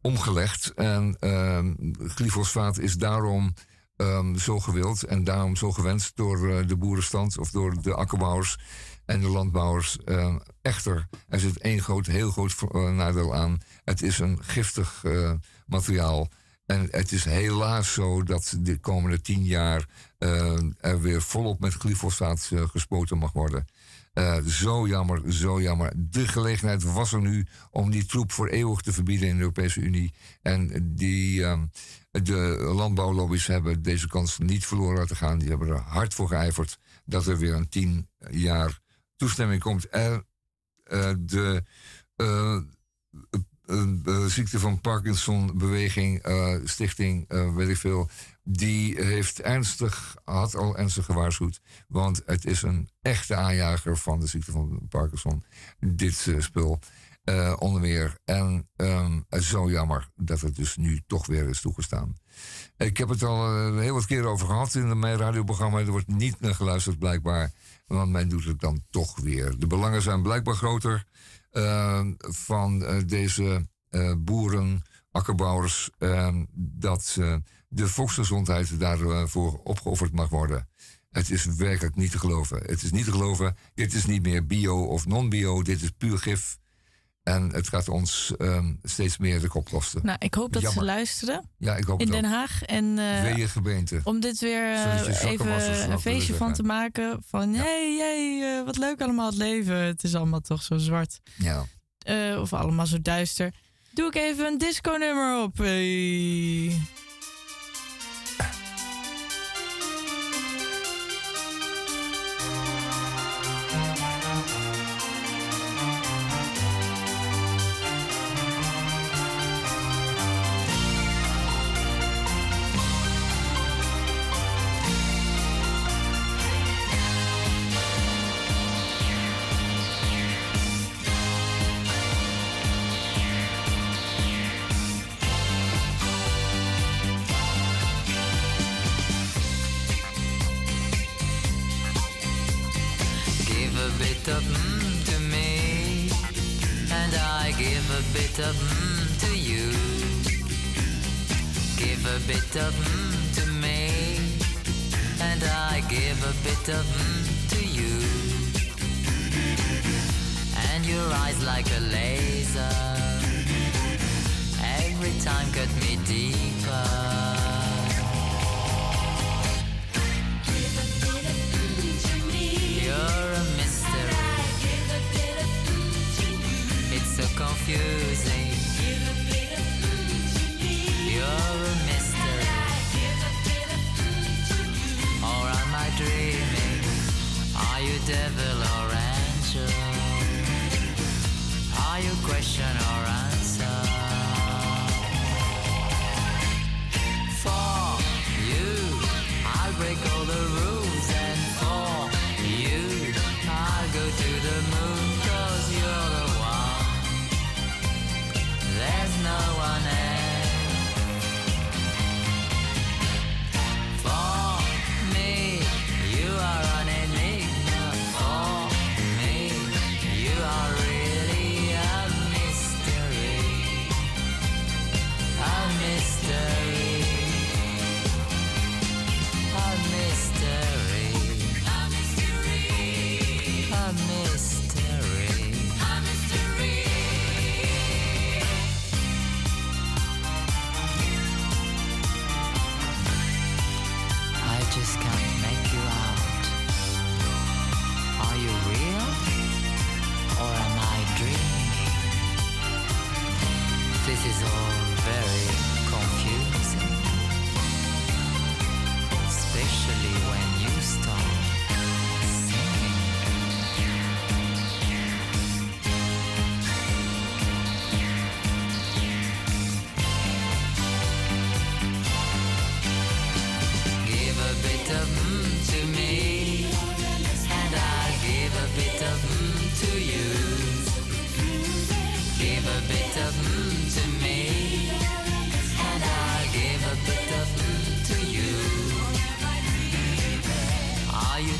omgelegd. En ehm, glyfosfaat is daarom ehm, zo gewild en daarom zo gewenst door de boerenstand of door de akkerbouwers en de landbouwers. Ehm, echter, er zit één groot, heel groot eh, nadeel aan. Het is een giftig eh, materiaal. En het is helaas zo dat de komende tien jaar eh, er weer volop met glyfosaat gespoten mag worden. Zo jammer, zo jammer. De gelegenheid was er nu om die troep voor eeuwig te verbieden in de Europese Unie. En die, ehm, de landbouwlobby's hebben deze kans niet verloren laten gaan. Die hebben er hard voor geijverd dat er weer een tien jaar toestemming komt. Er, eh, de eh, eh, eh, ziekte van Parkinson beweging, stichting, weet ik veel, die heeft ernstig, had al ernstig gewaarschuwd. Want het is een echte aanjager van de ziekte van Parkinson, dit spul. eh, onder meer. En is zo jammer dat het dus nu toch weer is toegestaan. Ik heb het al heel wat keren over gehad in mijn radioprogramma. Er wordt niet naar geluisterd blijkbaar. Want men doet het dan toch weer. De belangen zijn blijkbaar groter eh, van eh, deze eh, boeren, akkerbouwers. eh, dat eh, de volksgezondheid daarvoor opgeofferd mag worden. Het is werkelijk niet te geloven. Het is niet te geloven. Dit is niet meer bio of non-bio. Dit is puur gif. En het gaat ons ehm, steeds meer de kop kosten. Nou, ik hoop dat Jammer. ze luisteren Ja, ik hoop in Den. Haag. En gebeente. om dit weer eh, even een feestje van te maken. Van, hey, hey, eh, wat leuk allemaal het leven. Het is allemaal toch zo zwart. Ja. Of allemaal zo duister. Doe ik even een disco-nummer op. Hey.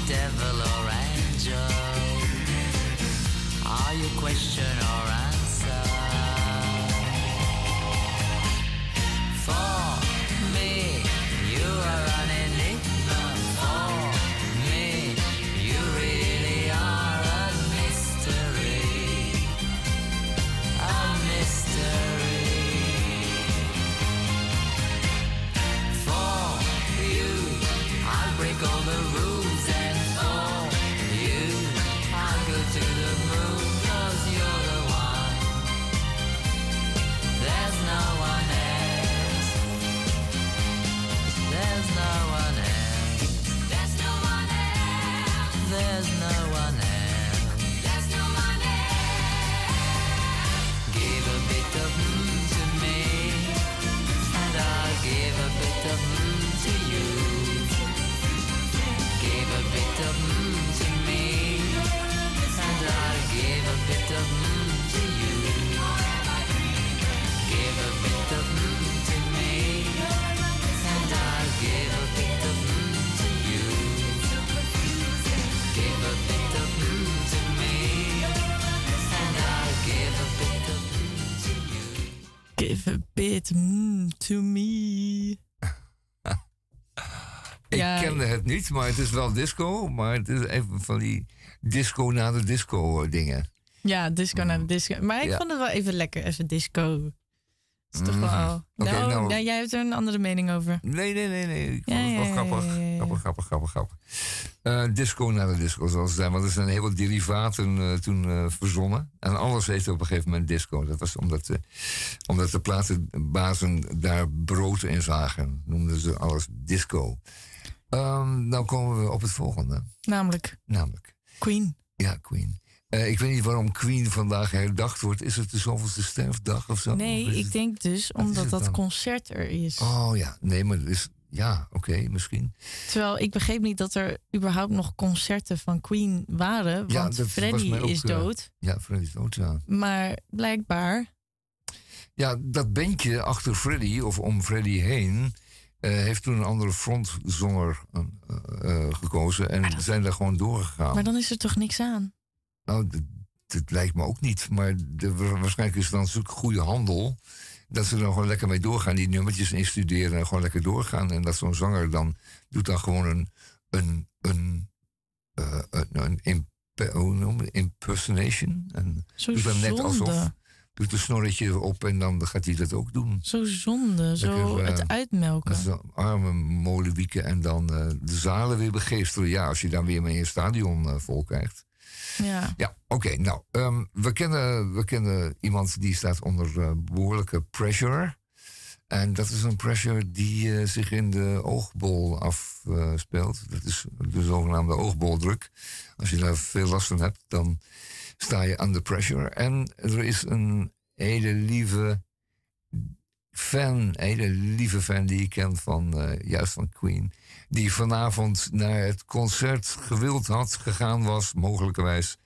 Devil or angel? Are you question or Bit mm, to me. Ik Ja. kende het niet, maar het is wel disco. Maar het is even van die disco na de disco eh, dingen. Ja, disco naar de disco. Maar ik Ja. vond het wel even lekker, even disco. Dat is toch Mhm. wel... Oké, nou, nou- nou, jij hebt er een andere mening over. Nee, nee, nee, nee. Ik Ja, vond het wel ja, grappig. ja. Grappig, grappig, grappig, grappig. Eh, disco naar de disco, zoals het zijn. Want er zijn heel wat derivaten eh, toen eh, verzonnen. En alles heette op een gegeven moment disco. Dat was omdat, omdat de platenbazen daar brood in zagen. Noemden ze alles disco. Ehm nou komen we op het volgende. Namelijk Namelijk. Queen. Ja, Queen. Eh, ik weet niet waarom Queen vandaag herdacht wordt. Is het de zoveelste sterfdag of zo? Nee, Of ik het- denk dus omdat dat dan? concert er is. Oh ja, nee, maar het is... Ja, oké, misschien. Terwijl ik begreep niet dat er überhaupt nog concerten van Queen waren. Want ja, dat ook, is eh, dood. ja, Freddie is dood, ja. Maar blijkbaar... Ja, dat bandje achter Freddy, of om Freddy heen... eh, heeft toen een andere frontzanger gekozen. En zijn daar gewoon doorgegaan. Maar dan is er toch niks aan? Nou, dat, dat lijkt me ook niet. Maar de, waarschijnlijk is het dan zulke goede handel... dat ze er gewoon lekker mee doorgaan. Die nummertjes instuderen en gewoon lekker doorgaan. En dat zo'n zanger dan doet dan gewoon een... een, een, eh, een, hoe impersonation. En Zo doet dan net zonde. alsof... Doet een snorretje op en dan gaat hij dat ook doen. Zo zonde, zo eh, het uitmelken. Arme molenwieken en dan eh, de zalen weer begeesteren. Ja, als je dan weer mee een stadion vol krijgt. Ja. Ja, oké. nou, ehm, we, kennen, we kennen iemand die staat onder eh, behoorlijke pressure. En dat is een pressure die eh, zich in de oogbol afspeelt. dat is de zogenaamde oogboldruk. Als je daar veel last van hebt, dan sta je under pressure. En er is een hele lieve fan, hele lieve fan die ik ken van, eh, juist van Queen. Die vanavond naar het concert gewild had, gegaan was, mogelijkerwijs,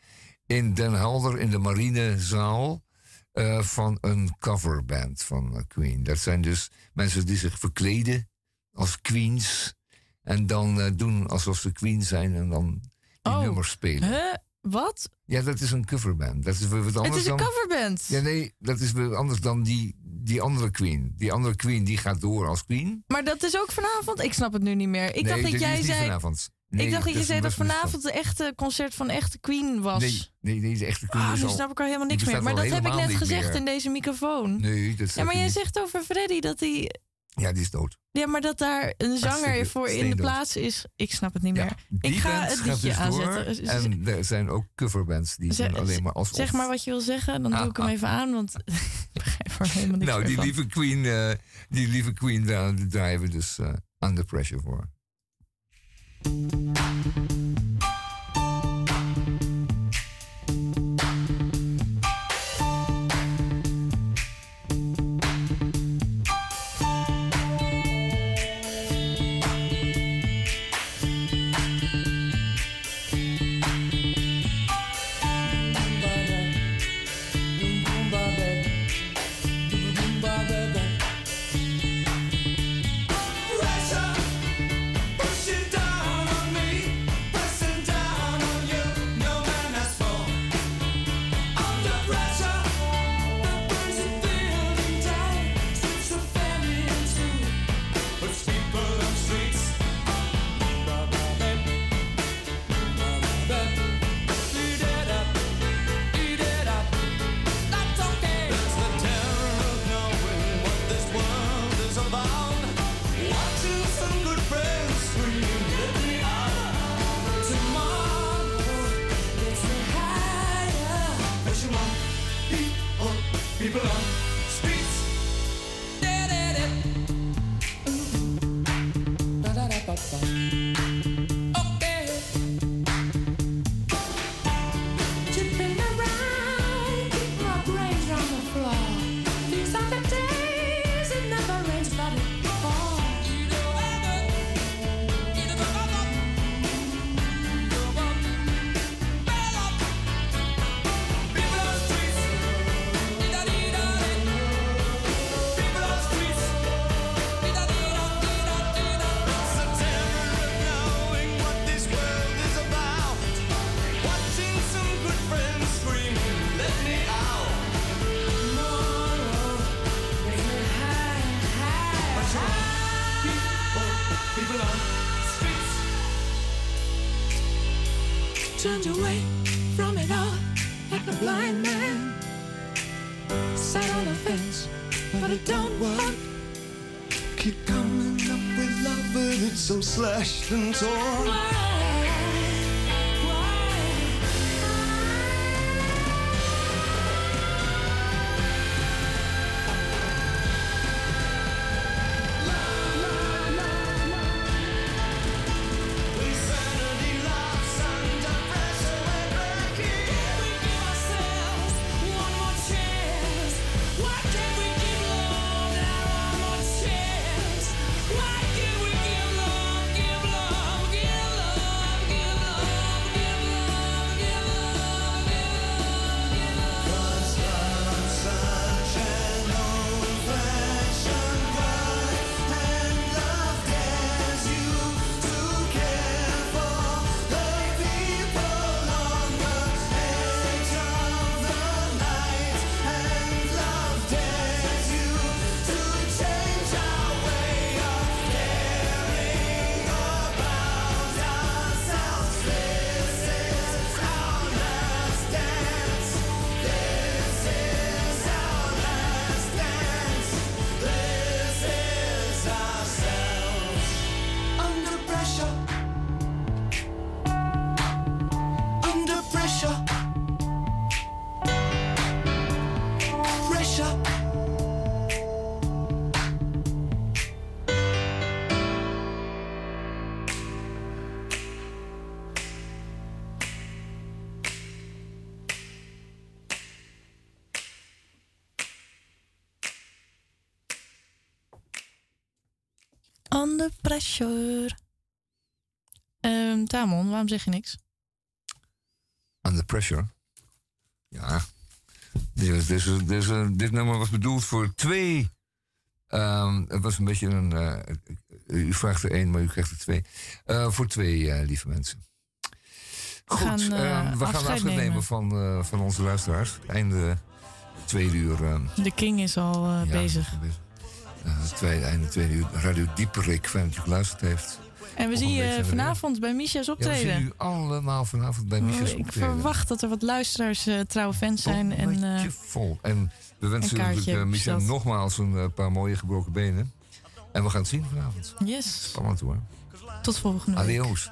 in Den Helder in de marinezaal. eh, van een coverband van eh, Queen. Dat zijn dus mensen die zich verkleden als Queens. En dan eh, doen alsof ze Queen zijn en dan die Oh, nummers spelen. Huh? Wat? Ja, dat is een coverband. Dat is weer wat anders Het is een dan... coverband. Ja, nee, dat is weer anders dan die, die andere Queen. Die andere Queen die gaat door als Queen. Maar dat is ook vanavond? Ik snap het nu niet meer. Ik nee, dacht dat jij zei. vanavond. Nee, ik dacht dat je zei dat vanavond de echte concert van echte Queen was. Nee, nee, nee, de echte Queen Ah, is nu al- snap ik er helemaal niks meer. Maar al dat heb ik net gezegd meer. in deze microfoon. Nee, dat ja, maar jij zegt over Freddy dat hij. Ja, die is dood. Ja, maar dat daar een zanger voor in de plaats is. Ik snap het niet meer. Ik ga het liedje dus aanzetten. En er zijn ook coverbands die doen alleen maar als Zeg maar wat je wil zeggen, dan doe ik hem even aan, want (laughs) ik begrijp er helemaal niks Nou, meer die van. lieve Queen, eh, die lieve Queen daar we dus eh, under pressure voor. Slashed and torn. Pressure. Ehm Tamon, waarom zeg je niks? Under Pressure. Ja. Dit, dit, dit, dit nummer was bedoeld voor twee. ehm, het was een beetje een. eh, u vraagt er één, maar u krijgt er twee. Eh, voor twee, eh, lieve mensen. Goed, gaan, ehm, eh, we gaan afscheid nemen. nemen van, van onze luisteraars. Einde tweede uur. De King is al ja, bezig. Tweede, einde tweede uur. Radio Dieperik, fijn dat u geluisterd heeft. En we zien je vanavond bij Misha's Ja, we optreden. zien u allemaal vanavond bij Micha's ik optreden. verwacht dat er wat luisteraars eh, trouwe fans zijn. En, eh, vol. En we wensen Een natuurlijk uh, nogmaals een eh, paar mooie gebroken benen. En we gaan het zien vanavond. yes, Spannend hoor. tot volgende week. Adios.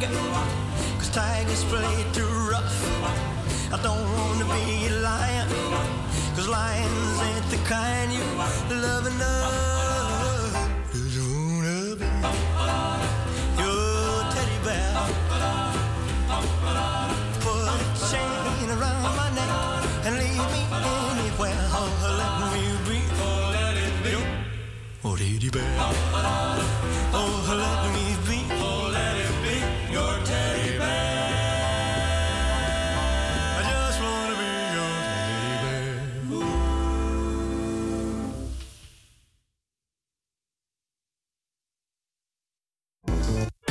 Tiger, cause tigers play too rough. I don't want to be a lion, cause lions ain't the kind you love enough.